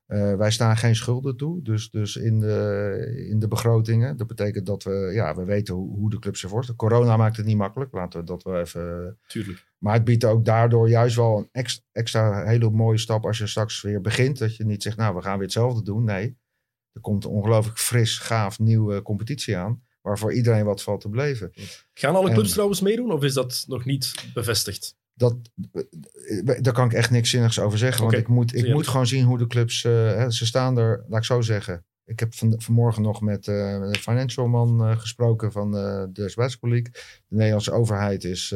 Uh, wij staan geen schulden toe, dus, dus in, de, in de begrotingen. Dat betekent dat we, ja, we weten hoe, hoe de clubs ervoor staan. Corona maakt het niet makkelijk, laten we dat wel even... Tuurlijk. Maar het biedt ook daardoor juist wel een extra, extra hele mooie stap als je straks weer begint. Dat je niet zegt, nou, we gaan weer hetzelfde doen. Nee, er komt een ongelooflijk fris, gaaf, nieuwe competitie aan. Waarvoor iedereen wat valt te beleven. Gaan alle clubs trouwens meedoen of is dat nog niet bevestigd? Dat, daar kan ik echt niks zinnigs over zeggen. Want ik, moet, ik moet gewoon zien hoe de clubs. Uh, ze staan er, laat ik zo zeggen. Ik heb van, vanmorgen nog met uh, de financial man uh, gesproken van de Basketball League. De Nederlandse overheid is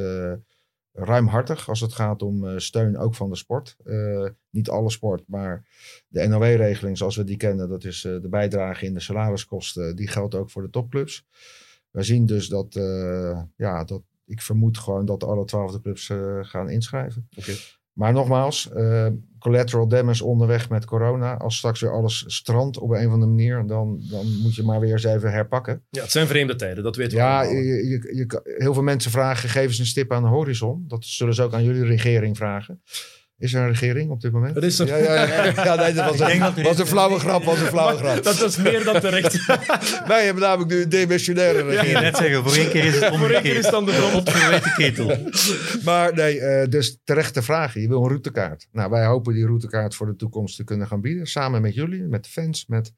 ruimhartig als het gaat om uh, steun ook van de sport. Uh, niet alle sport, maar de NOW-regeling zoals we die kennen, dat is uh, de bijdrage in de salariskosten, die geldt ook voor de topclubs. We zien dus dat, ja, dat ik vermoed gewoon dat alle twaalfde clubs gaan inschrijven. Okay. Maar nogmaals, collateral damage onderweg met corona. Als straks weer alles strandt op een of andere manier, dan, dan moet je maar weer eens even herpakken. Ja, het zijn vreemde tijden, dat weten we Ja, je, je, je, heel veel mensen vragen, geef eens een stip aan de horizon. Dat zullen ze ook aan jullie regering vragen. Is er een regering op dit moment? Er is er. Ja, ja, ja. ja nee, dat was, een, was een flauwe grap. Was een flauwe grap. Dat was meer dan terecht. Wij hebben namelijk nu een demissionaire regering. Ja, net zeggen, voor één keer is het Voor één keer is het dan de verweten ketel. Maar nee, uh, dus terechte vraag. Je wil een routekaart. Nou, wij hopen die routekaart voor de toekomst te kunnen gaan bieden. Samen met jullie, met de fans, met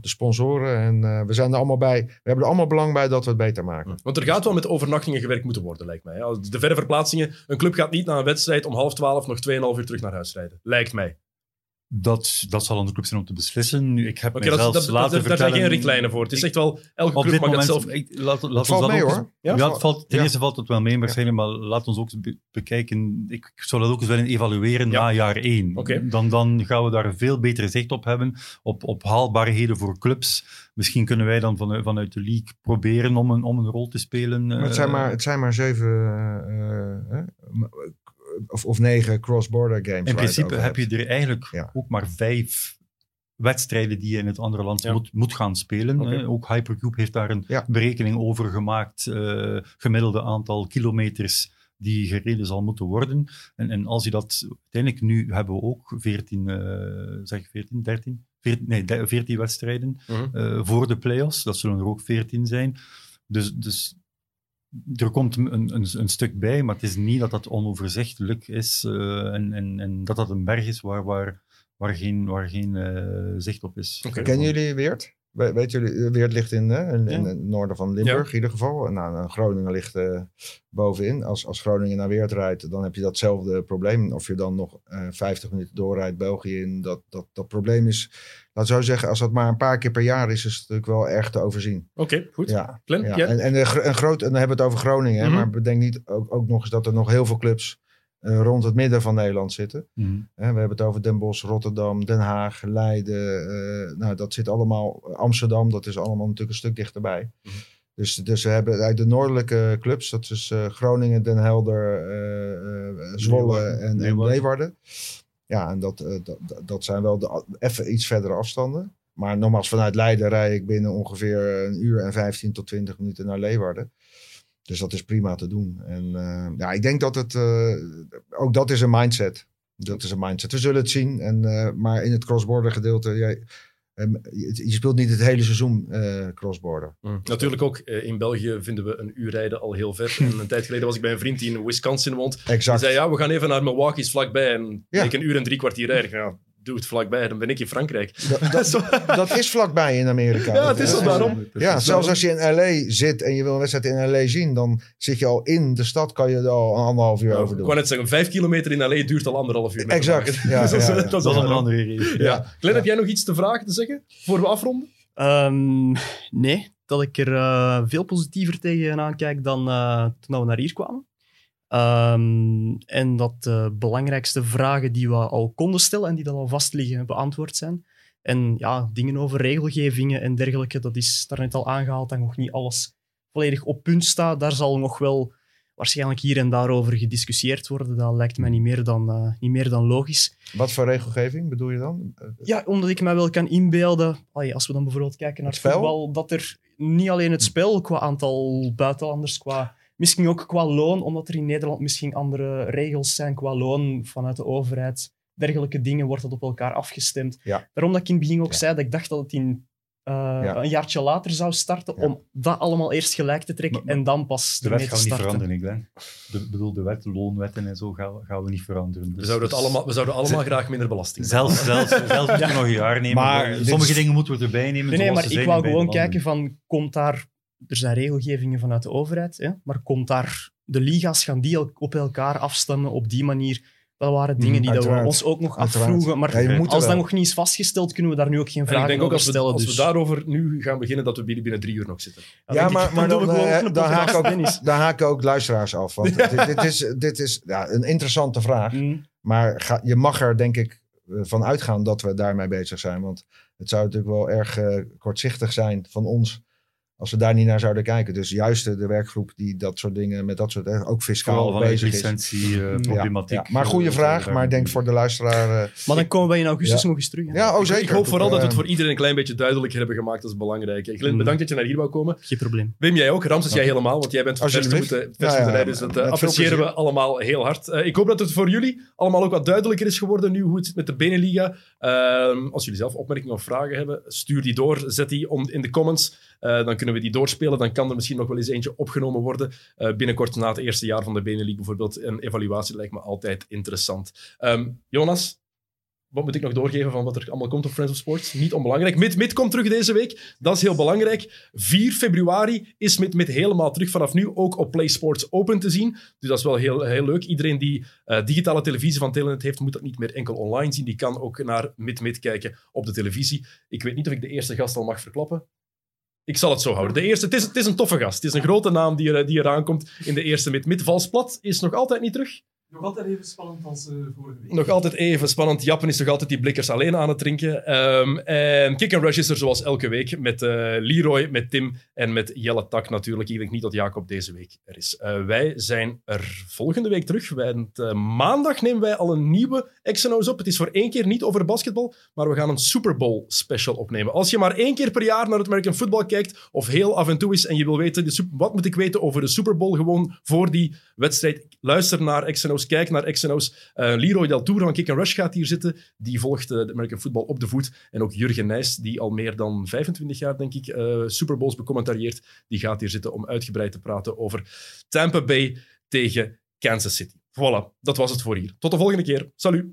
de sponsoren. En uh, we zijn er allemaal bij. We hebben er allemaal belang bij dat we het beter maken. Want er gaat wel met overnachtingen gewerkt moeten worden, lijkt mij. De verre verplaatsingen. Een club gaat niet na een wedstrijd om half twaalf nog 2,5 uur terug naar huis rijden. Lijkt mij. Dat, dat zal aan de club zijn om te beslissen. Nu, ik heb okay, mezelf dat, laten Daar zijn geen richtlijnen voor. Het is echt wel, elke club mag het zelf... Ik, laat, laat valt ons mee ook hoor. Ja, ja, het valt, ten ja. eerste valt het wel mee waarschijnlijk, ja. maar laat ons ook be bekijken. Ik zou dat ook eens willen evalueren na jaar één. Okay. Dan, dan gaan we daar een veel beter zicht op hebben, op, op haalbaarheden voor clubs. Misschien kunnen wij dan vanuit, vanuit de league proberen om een, om een rol te spelen. Maar het, zijn maar, het zijn maar zeven... Uh, uh, of, of negen cross-border games. In principe heb je er eigenlijk ja. ook maar vijf wedstrijden die je in het andere land ja. moet, moet gaan spelen. Okay. Ook Hypercube heeft daar een ja. berekening over gemaakt. Uh, gemiddelde aantal kilometers die gereden zal moeten worden. En, en als je dat uiteindelijk nu hebben we ook 14, uh, zeg 14, 13, 14, nee, 14 wedstrijden uh -huh. uh, voor de play-offs. Dat zullen er ook 14 zijn. Dus, dus er komt een, een, een, stuk bij, maar het is niet dat dat onoverzichtelijk is uh, en, en, en, dat dat een berg is waar, waar, waar geen, waar geen uh, zicht op is. Okay. Kennen jullie Weert? We, weet jullie, Weert ligt in, uh, in, het noorden van Limburg in ieder geval. Nou, Groningen ligt bovenin. Als, als Groningen naar Weert rijdt, dan heb je datzelfde probleem. Of je dan nog 50 minuten doorrijdt België in, dat, dat, dat probleem is laat zo zeggen, als dat maar een paar keer per jaar is, is het natuurlijk wel erg te overzien. Oké, okay, goed. Ja, Glenn, ja. En, en, groot, en dan hebben we het over Groningen, mm -hmm. maar bedenk niet ook, ook nog eens dat er nog heel veel clubs uh, rond het midden van Nederland zitten. Mhm. Mm -hmm. we hebben het over Den Bosch, Rotterdam, Den Haag, Leiden. Uh, nou, dat zit allemaal, Amsterdam, dat is allemaal natuurlijk een stuk dichterbij. Mhm. Mm -hmm. Dus, dus we hebben uit de noordelijke clubs, dat is uh, Groningen, Den Helder, Zwolle en, en Leeuwarden. Ja, en dat, uh, dat, dat zijn wel de even iets verdere afstanden. Maar nogmaals, vanuit Leiden rij ik binnen ongeveer een uur en 15 tot 20 minuten naar Leeuwarden. Dus dat is prima te doen. En uh, ja, ik denk dat het, uh, ook dat is een mindset. Dat is een mindset. We zullen het zien. En, maar in het cross-border gedeelte, ja, Um, je, je, speelt niet het hele seizoen uh, crossborder. Mm. Natuurlijk ook uh, in België vinden we een uur rijden al heel ver. En een tijd geleden was ik bij een vriend die in Wisconsin woont. Exact. Die zei, ja, we gaan even naar Milwaukee's vlakbij. En ja. ik een uur en drie kwartier rijden. Ja, doe het vlakbij, dan ben ik in Frankrijk. Dat, dat, dat is vlakbij in Amerika. Ja, het is al daarom. Ja, zelfs als je in LA zit en je wil een wedstrijd in LA zien, dan zit je al in de stad, kan je er al anderhalf uur over doen. Ik wou net zeggen, vijf kilometer in LA duurt al anderhalf uur. Exact. Ja, dus dat, ja, ja. dat, dat is een andere reden. Ja. ja. Glenn, heb jij nog iets te vragen te zeggen voor we afronden? Um, nee, dat ik er uh, veel positiever tegenaan kijk dan uh, toen we naar hier kwamen. Um, en dat de belangrijkste vragen die we al konden stellen en die dan al vast liggen, beantwoord zijn. En ja, dingen over regelgevingen en dergelijke, dat is daar net al aangehaald dat nog niet alles volledig op punt staat. Daar zal nog wel waarschijnlijk hier en daar over gediscussieerd worden. Dat lijkt mij niet meer dan, uh, niet meer dan logisch. Wat voor regelgeving bedoel je dan? Ja, omdat ik mij wel kan inbeelden, allee, als we dan bijvoorbeeld kijken naar het spel? voetbal, dat er niet alleen het spel qua aantal buitenlanders, qua Misschien ook qua loon, omdat er in Nederland misschien andere regels zijn qua loon vanuit de overheid. dergelijke dingen wordt dat op elkaar afgestemd. Ja. Daarom dat ik in het begin ook Ja. zei dat ik dacht dat het in, eh, Ja. een jaartje later zou starten, Ja. om dat allemaal eerst gelijk te trekken Maar- en dan pas De wet te gaan we niet veranderen, ik denk. De, bedoel, de wet, loonwetten en zo gaan, we- gaan we niet veranderen. We Dus- zouden, het dus allemaal, we zouden allemaal graag minder belasting Zelfs, zelfs, zelfs moeten we nog een jaar nemen. Maar sommige dingen moeten we erbij nemen. Nee, nee, maar ik wou gewoon kijken van, komt daar... Er zijn regelgevingen vanuit de overheid, hè, maar komt daar... De liga's gaan die op elkaar afstemmen op die manier. Dat waren dingen Mhm, die dat we ons ook nog Uiteraard. afvroegen. Maar Ja, als dat wel. nog niet is vastgesteld, kunnen we daar nu ook geen ik vragen denk ook over als we, stellen. als dus. we daarover nu gaan beginnen, dat we binnen, binnen drie uur nog zitten. Dan Ja, maar, dan, gewoon eh, dan, haak ook, dan haken ook luisteraars af. Want dit, dit is, dit is ja, een interessante vraag. Mm. Maar ga, je mag er denk ik eh, van uitgaan dat we daarmee bezig zijn. Want het zou natuurlijk wel erg eh, kortzichtig zijn van ons als we daar niet naar zouden kijken. Dus juist de, de werkgroep die dat soort dingen met dat soort, ook fiscaal bezig is. licentie, eh, Ja, problematiek. ja. Maar goede eh, vraag, maar ik denk voor de luisteraar... eh, Maar dan komen we in augustus Ja. nog eens terug. hè. ja, oh zeker. Ik hoop vooral dat we het voor iedereen een klein beetje duidelijker hebben gemaakt. Dat is belangrijk. Glenn, Mm. bedankt dat je naar hier wou komen. Geen probleem. Wim, jij ook. Ramses, jij helemaal, want jij bent vers moeten, rijden. Dus dat appreciëren we allemaal heel hard. Ik hoop dat het voor jullie allemaal ook wat duidelijker is geworden nu hoe het zit met de Beneliga. Ehm, als jullie zelf opmerkingen of vragen hebben, stuur die door. Zet die om, in de comments. Eh, dan kunnen we die doorspelen. Dan kan er misschien nog wel eens eentje opgenomen worden. Eh, binnenkort na het eerste jaar van de Benelink bijvoorbeeld. Een evaluatie lijkt me altijd interessant. Ehm, Jonas, wat moet ik nog doorgeven van wat er allemaal komt op Friends of Sports? Niet onbelangrijk. Mid, Mid komt terug deze week. Dat is heel belangrijk. 4 februari is Mid, Mid helemaal terug vanaf nu ook op Play Sports Open te zien. Dus dat is wel heel, heel leuk. Iedereen die eh, digitale televisie van Telenet heeft, moet dat niet meer enkel online zien. Die kan ook naar Mid, Mid kijken op de televisie. Ik weet niet of ik de eerste gast al mag verklappen. Ik zal het zo houden. De eerste, het, is, het is een toffe gast. Het is een grote naam die, er, die eraan komt in de eerste Mid. Mid Valsplat is nog altijd niet terug. Nog altijd even spannend als eh, vorige week. Nog altijd even spannend. Jappen is nog altijd die blikkers alleen aan het drinken. Ehm, en Kick and Rush is er zoals elke week met eh, Leroy, met Tim en met Jelle Tak natuurlijk. Ik denk niet dat Jacob deze week er is. Eh, wij zijn er volgende week terug. Eh, maandag nemen wij al een nieuwe Xenos op. Het is voor één keer niet over basketbal, maar we gaan een Super Bowl special opnemen. Als je maar één keer per jaar naar het American Football kijkt, of heel af en toe is en je wil weten, wat moet ik weten over de Super Bowl gewoon voor die wedstrijd, luister naar Kijk naar Xenos. Eh Leroy Del Tour van Kick and Rush gaat hier zitten. Die volgt eh, de American Football op de voet. En ook Jurgen Nijs, die al meer dan 25 jaar, denk ik, eh Super Bowls becommentarieert. Die gaat hier zitten om uitgebreid te praten over Tampa Bay tegen Kansas City. Voilà, dat was het voor hier. Tot de volgende keer. Salut!